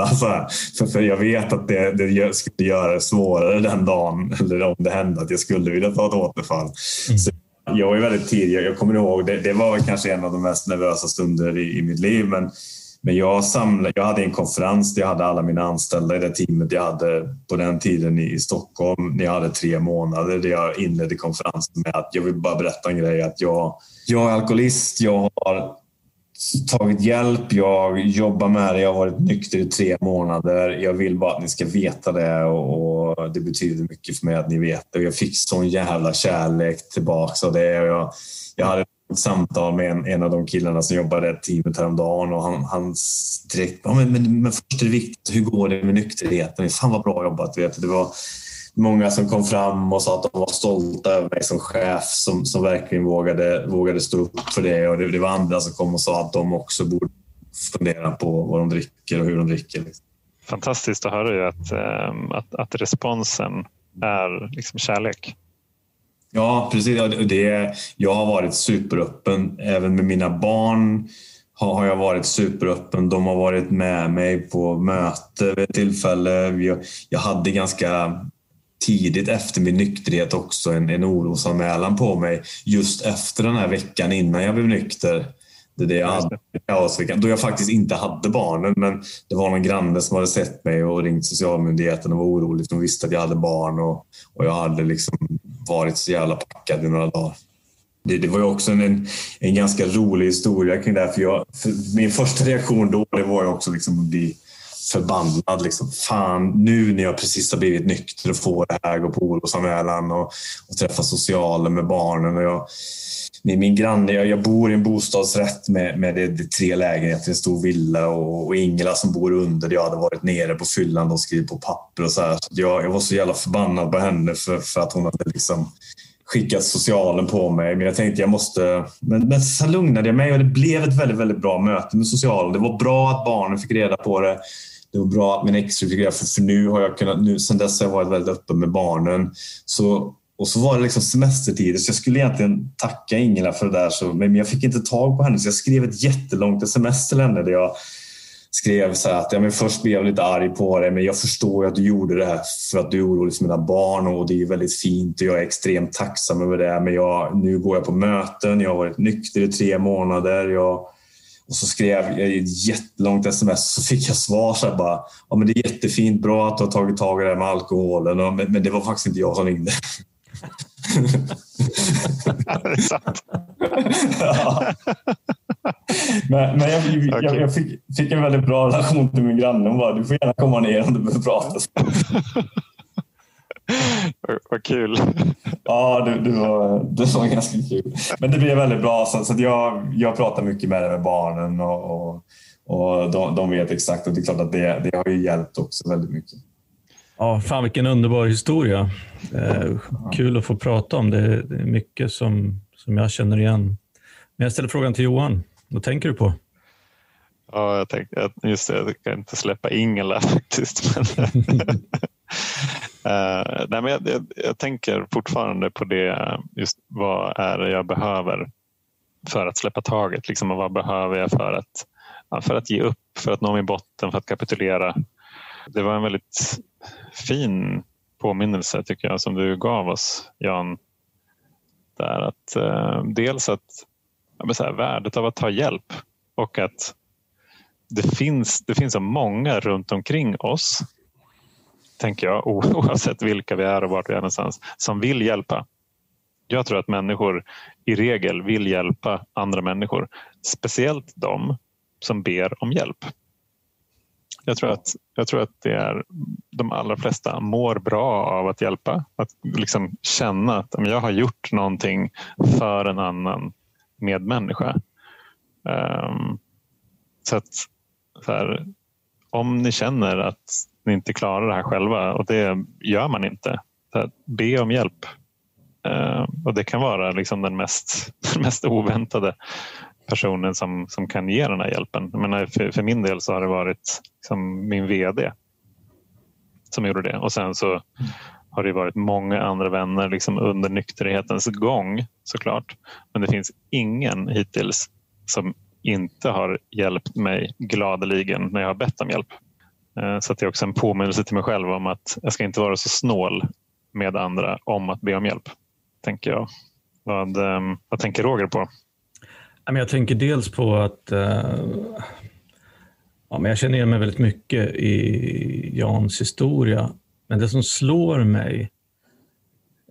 Alltså, för, för jag vet att det, det skulle göra det svårare den dagen, eller om det hände att jag skulle vilja ta ett återfall. Mm. Så jag var väldigt tidig. Jag kommer ihåg, det, det var kanske en av de mest nervösa stunder i, i mitt liv. Men, men jag, samlade, jag hade en konferens där jag hade alla mina anställda i det teamet jag hade på den tiden i Stockholm. När jag hade tre månader där jag inledde konferensen med att jag vill bara berätta en grej. Att jag, jag är alkoholist. Jag har tagit hjälp. Jag jobbar med det. Jag har varit nykter i tre månader. Jag vill bara att ni ska veta det och, det betyder mycket för mig att ni vet det. Jag fick sån jävla kärlek tillbaka av det. Jag, jag hade samtal med en, en av de killarna som jobbar i teamet häromdagen och han, han direkt ja, men, men, men först är det viktigt, hur går det med nykterheten? Fan vad bra jobbat. Vet. Det var, många som kom fram och sa att de var stolta över mig som chef som, som verkligen vågade, vågade stå upp för det. Och det, det var andra som kom och sa att de också borde fundera på vad de dricker och hur de dricker. Liksom. Fantastiskt att höra ju att, eh, att, att responsen är liksom kärlek. Ja, precis. Det, jag har varit superöppen. Även med mina barn har jag varit superöppen. De har varit med mig på möte vid ett tillfälle. Jag hade ganska tidigt efter min nykterhet också en, en orosanmälan på mig just efter den här veckan innan jag blev nykter. Det är det jag hade kaosveckan, då jag faktiskt inte hade barnen. Men det var någon granne som hade sett mig och ringt socialmyndigheten och var orolig. De visste att jag hade barn och, och jag hade liksom varit så jävla packad i några dagar. Det, det var ju också en, en ganska rolig historia kring det här. För jag, för min första reaktion då det var ju också liksom att bli förbannad. Liksom. Fan, nu när jag precis har blivit nykter och får det här, gå på orosanmälan och, och träffa socialen med barnen. Och jag, min, min granne, jag, jag bor i en bostadsrätt med, med det, det tre lägenheter, en stor villa och, och Ingela som bor under. Jag hade varit nere på fyllan och skrivit på papper och så här. Så jag, jag var så jävla förbannad på henne för, för att hon hade liksom skickat socialen på mig. Men jag tänkte jag måste... Men, men sen lugnade jag mig och det blev ett väldigt, väldigt bra möte med socialen. Det var bra att barnen fick reda på det det var bra att min exfru fick reda på det. för nu har jag kunnat, nu, sen dess har jag varit väldigt öppen med barnen. Så, och så var det liksom semestertider så jag skulle egentligen tacka Ingela för det där så, men jag fick inte tag på henne så jag skrev ett jättelångt sms till henne där jag skrev så att ja, men först blev jag lite arg på dig men jag förstår att du gjorde det här för att du är orolig för mina barn och det är väldigt fint och jag är extremt tacksam över det men jag, nu går jag på möten, jag har varit nykter i tre månader, jag och så skrev jag ett jättelångt sms så fick jag svar så bara, ja men det är jättefint, bra att du har tagit tag i det här med alkoholen, men, men det var faktiskt inte jag som ringde. det är sant. ja. Men, men jag, jag, jag fick, fick, en väldigt bra relation till min granne. Hon bara, du får gärna komma ner om du behöver prata. Vad kul. Ja, det, det, var, det var ganska kul. Men det blev väldigt bra. Så, så jag, jag pratar mycket med, med barnen och, och, och de, de, vet exakt. Och det är klart att det, det har ju hjälpt också väldigt mycket. Ja, fan vilken underbar historia. Eh, kul att få prata om. Det, det är mycket som, som jag känner igen. Men jag ställer frågan till Johan. Vad tänker du på? Ja, jag tänkte just det, jag kan inte släppa Ingela faktiskt. Men, uh, nej, men jag, jag, jag, tänker fortfarande på det, just vad är det jag behöver för att släppa taget? Liksom, och vad behöver jag för att, för att ge upp, för att nå min botten, för att kapitulera? Det var en väldigt fin påminnelse tycker jag som du gav oss Jan. Där att, eh, dels att så här, värdet av att ta hjälp och att det finns, det finns så många runt omkring oss, tänker jag, oavsett vilka vi är och vart vi är någonstans, som vill hjälpa. Jag tror att människor i regel vill hjälpa andra människor. Speciellt de som ber om hjälp. Jag tror att, jag tror att det är, de allra flesta mår bra av att hjälpa. Att liksom känna att jag har gjort någonting för en annan medmänniska. Um, så att så här, om ni känner att ni inte klarar det här själva och det gör man inte, här, be om hjälp. Uh, och Det kan vara liksom den mest, den mest oväntade personen som, som kan ge den här hjälpen. Menar, för, för min del så har det varit liksom min VD som gjorde det och sen så har det varit många andra vänner liksom under nykterhetens gång såklart. Men det finns ingen hittills som inte har hjälpt mig gladeligen när jag har bett om hjälp. Eh, så det är också en påminnelse till mig själv om att jag ska inte vara så snål med andra om att be om hjälp. Tänker jag. Vad, eh, vad tänker Roger på? Jag tänker dels på att eh, ja, men jag känner igen mig väldigt mycket i Jans historia. Men det som slår mig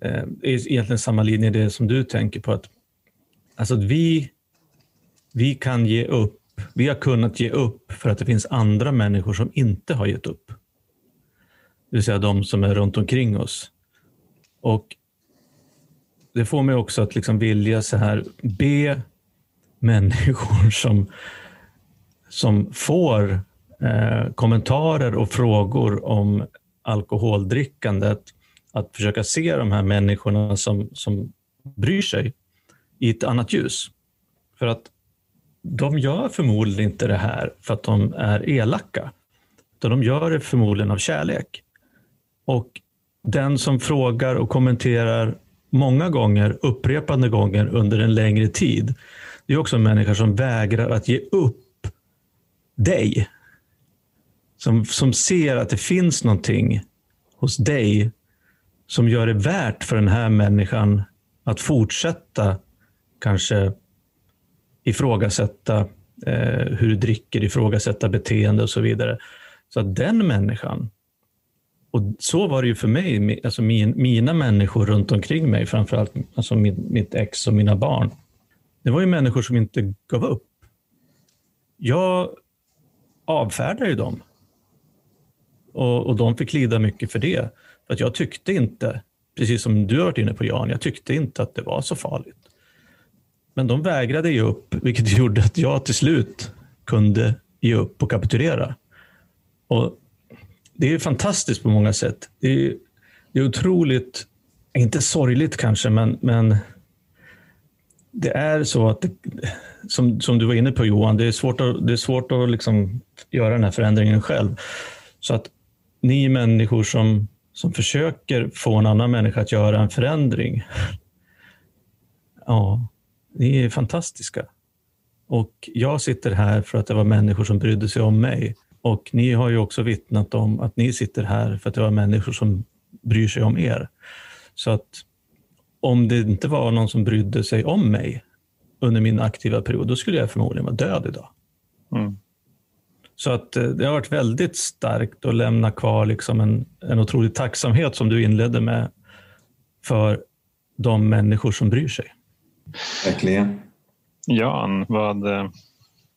eh, är egentligen samma linje det som du tänker på. att Alltså att vi vi kan ge upp. Vi har kunnat ge upp för att det finns andra människor som inte har gett upp. Det vill säga de som är runt omkring oss. Och Det får mig också att liksom vilja så här be människor som, som får eh, kommentarer och frågor om alkoholdrickandet att försöka se de här människorna som, som bryr sig i ett annat ljus. För att de gör förmodligen inte det här för att de är elaka. Utan de gör det förmodligen av kärlek. Och den som frågar och kommenterar många gånger, upprepande gånger under en längre tid, är också en människa som vägrar att ge upp dig. Som, som ser att det finns någonting hos dig som gör det värt för den här människan att fortsätta kanske ifrågasätta eh, hur du dricker, ifrågasätta beteende och så vidare. Så att den människan, och så var det ju för mig, alltså min, mina människor runt omkring mig, framförallt alltså mitt, mitt ex och mina barn. Det var ju människor som inte gav upp. Jag avfärdade ju dem. Och, och de fick lida mycket för det. För att jag tyckte inte, precis som du har varit inne på Jan, jag tyckte inte att det var så farligt. Men de vägrade ge upp, vilket gjorde att jag till slut kunde ge upp och kapitulera. Och det är fantastiskt på många sätt. Det är, det är otroligt, inte sorgligt kanske, men, men det är så att, det, som, som du var inne på Johan, det är svårt att, det är svårt att liksom göra den här förändringen själv. Så att ni människor som, som försöker få en annan människa att göra en förändring, ja, ni är fantastiska. Och jag sitter här för att det var människor som brydde sig om mig. Och ni har ju också vittnat om att ni sitter här för att det var människor som bryr sig om er. Så att om det inte var någon som brydde sig om mig under min aktiva period, då skulle jag förmodligen vara död idag. Mm. Så att eh, det har varit väldigt starkt att lämna kvar liksom en, en otrolig tacksamhet som du inledde med för de människor som bryr sig. Verkligen. Jan, vad,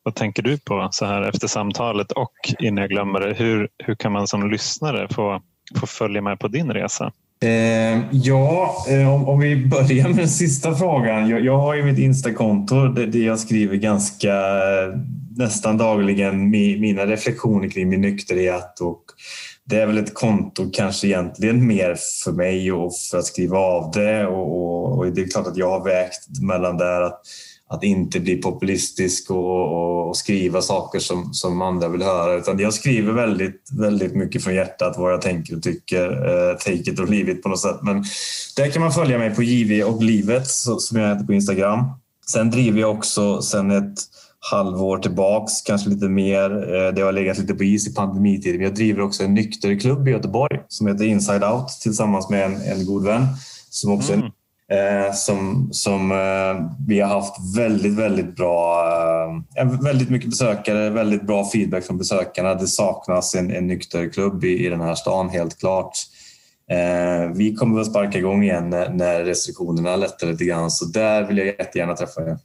vad tänker du på så här efter samtalet och innan jag glömmer det? Hur, hur kan man som lyssnare få, få följa med på din resa? Eh, ja, eh, om, om, vi börjar med den sista frågan. Jag, jag har ju mitt Insta-konto där jag skriver ganska eh, nästan dagligen mina reflektioner kring min nykterhet och det är väl ett konto kanske egentligen mer för mig och för att skriva av det och, och, och det är klart att jag har vägt mellan där att att inte bli populistisk och, och, och, skriva saker som, som andra vill höra. Utan jag skriver väldigt, väldigt mycket från hjärtat vad jag tänker och tycker. Eh, take it or leave it på något sätt. Men där kan man följa mig på JV och livet som jag heter på Instagram. Sen driver jag också sen ett halvår tillbaks, kanske lite mer. Eh, Det har legat lite på is i pandemitiden. Jag driver också en nykterklubb i Göteborg som heter Inside Out tillsammans med en, en god vän som också mm. Eh, som, som eh, vi har haft väldigt, väldigt bra, eh, väldigt mycket besökare, väldigt bra feedback från besökarna. Det saknas en, en nykterklubb i, i den här stan helt klart. Eh, vi kommer att sparka igång igen när, när restriktionerna lättar lite grann, så där vill jag jättegärna träffa er.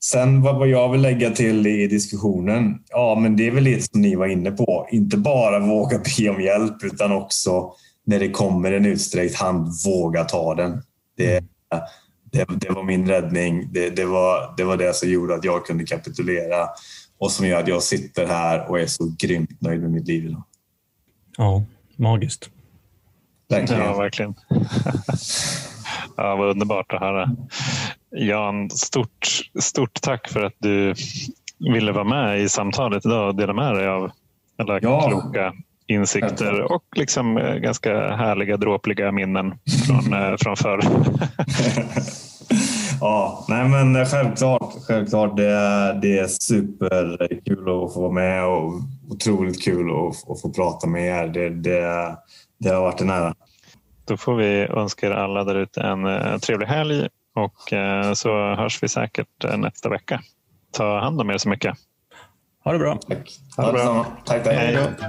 Sen vad, vad jag vill lägga till i diskussionen, ja men det är väl det som ni var inne på. Inte bara våga be om hjälp utan också när det kommer en utsträckt hand, våga ta den. Det, det, det var min räddning. Det, det, var, det var det som gjorde att jag kunde kapitulera och som gör att jag sitter här och är så grymt nöjd med mitt liv idag. Ja, magiskt. Verkligen. Ja, verkligen. ja, vad underbart att höra. Jan, stort, stort tack för att du ville vara med i samtalet idag och dela med dig av alla ja. kloka insikter och liksom eh, ganska härliga dråpliga minnen från, eh, från förr. ja, nej men självklart. självklart det, är, det är superkul att få vara med och otroligt kul att, att få prata med er. Det, det, det har varit en ära. Då får vi önska er alla där ute en eh, trevlig helg och så hörs vi säkert nästa vecka. Ta hand om er så mycket. Ha det bra. Tack. Ha, det bra. Tack. Hej då.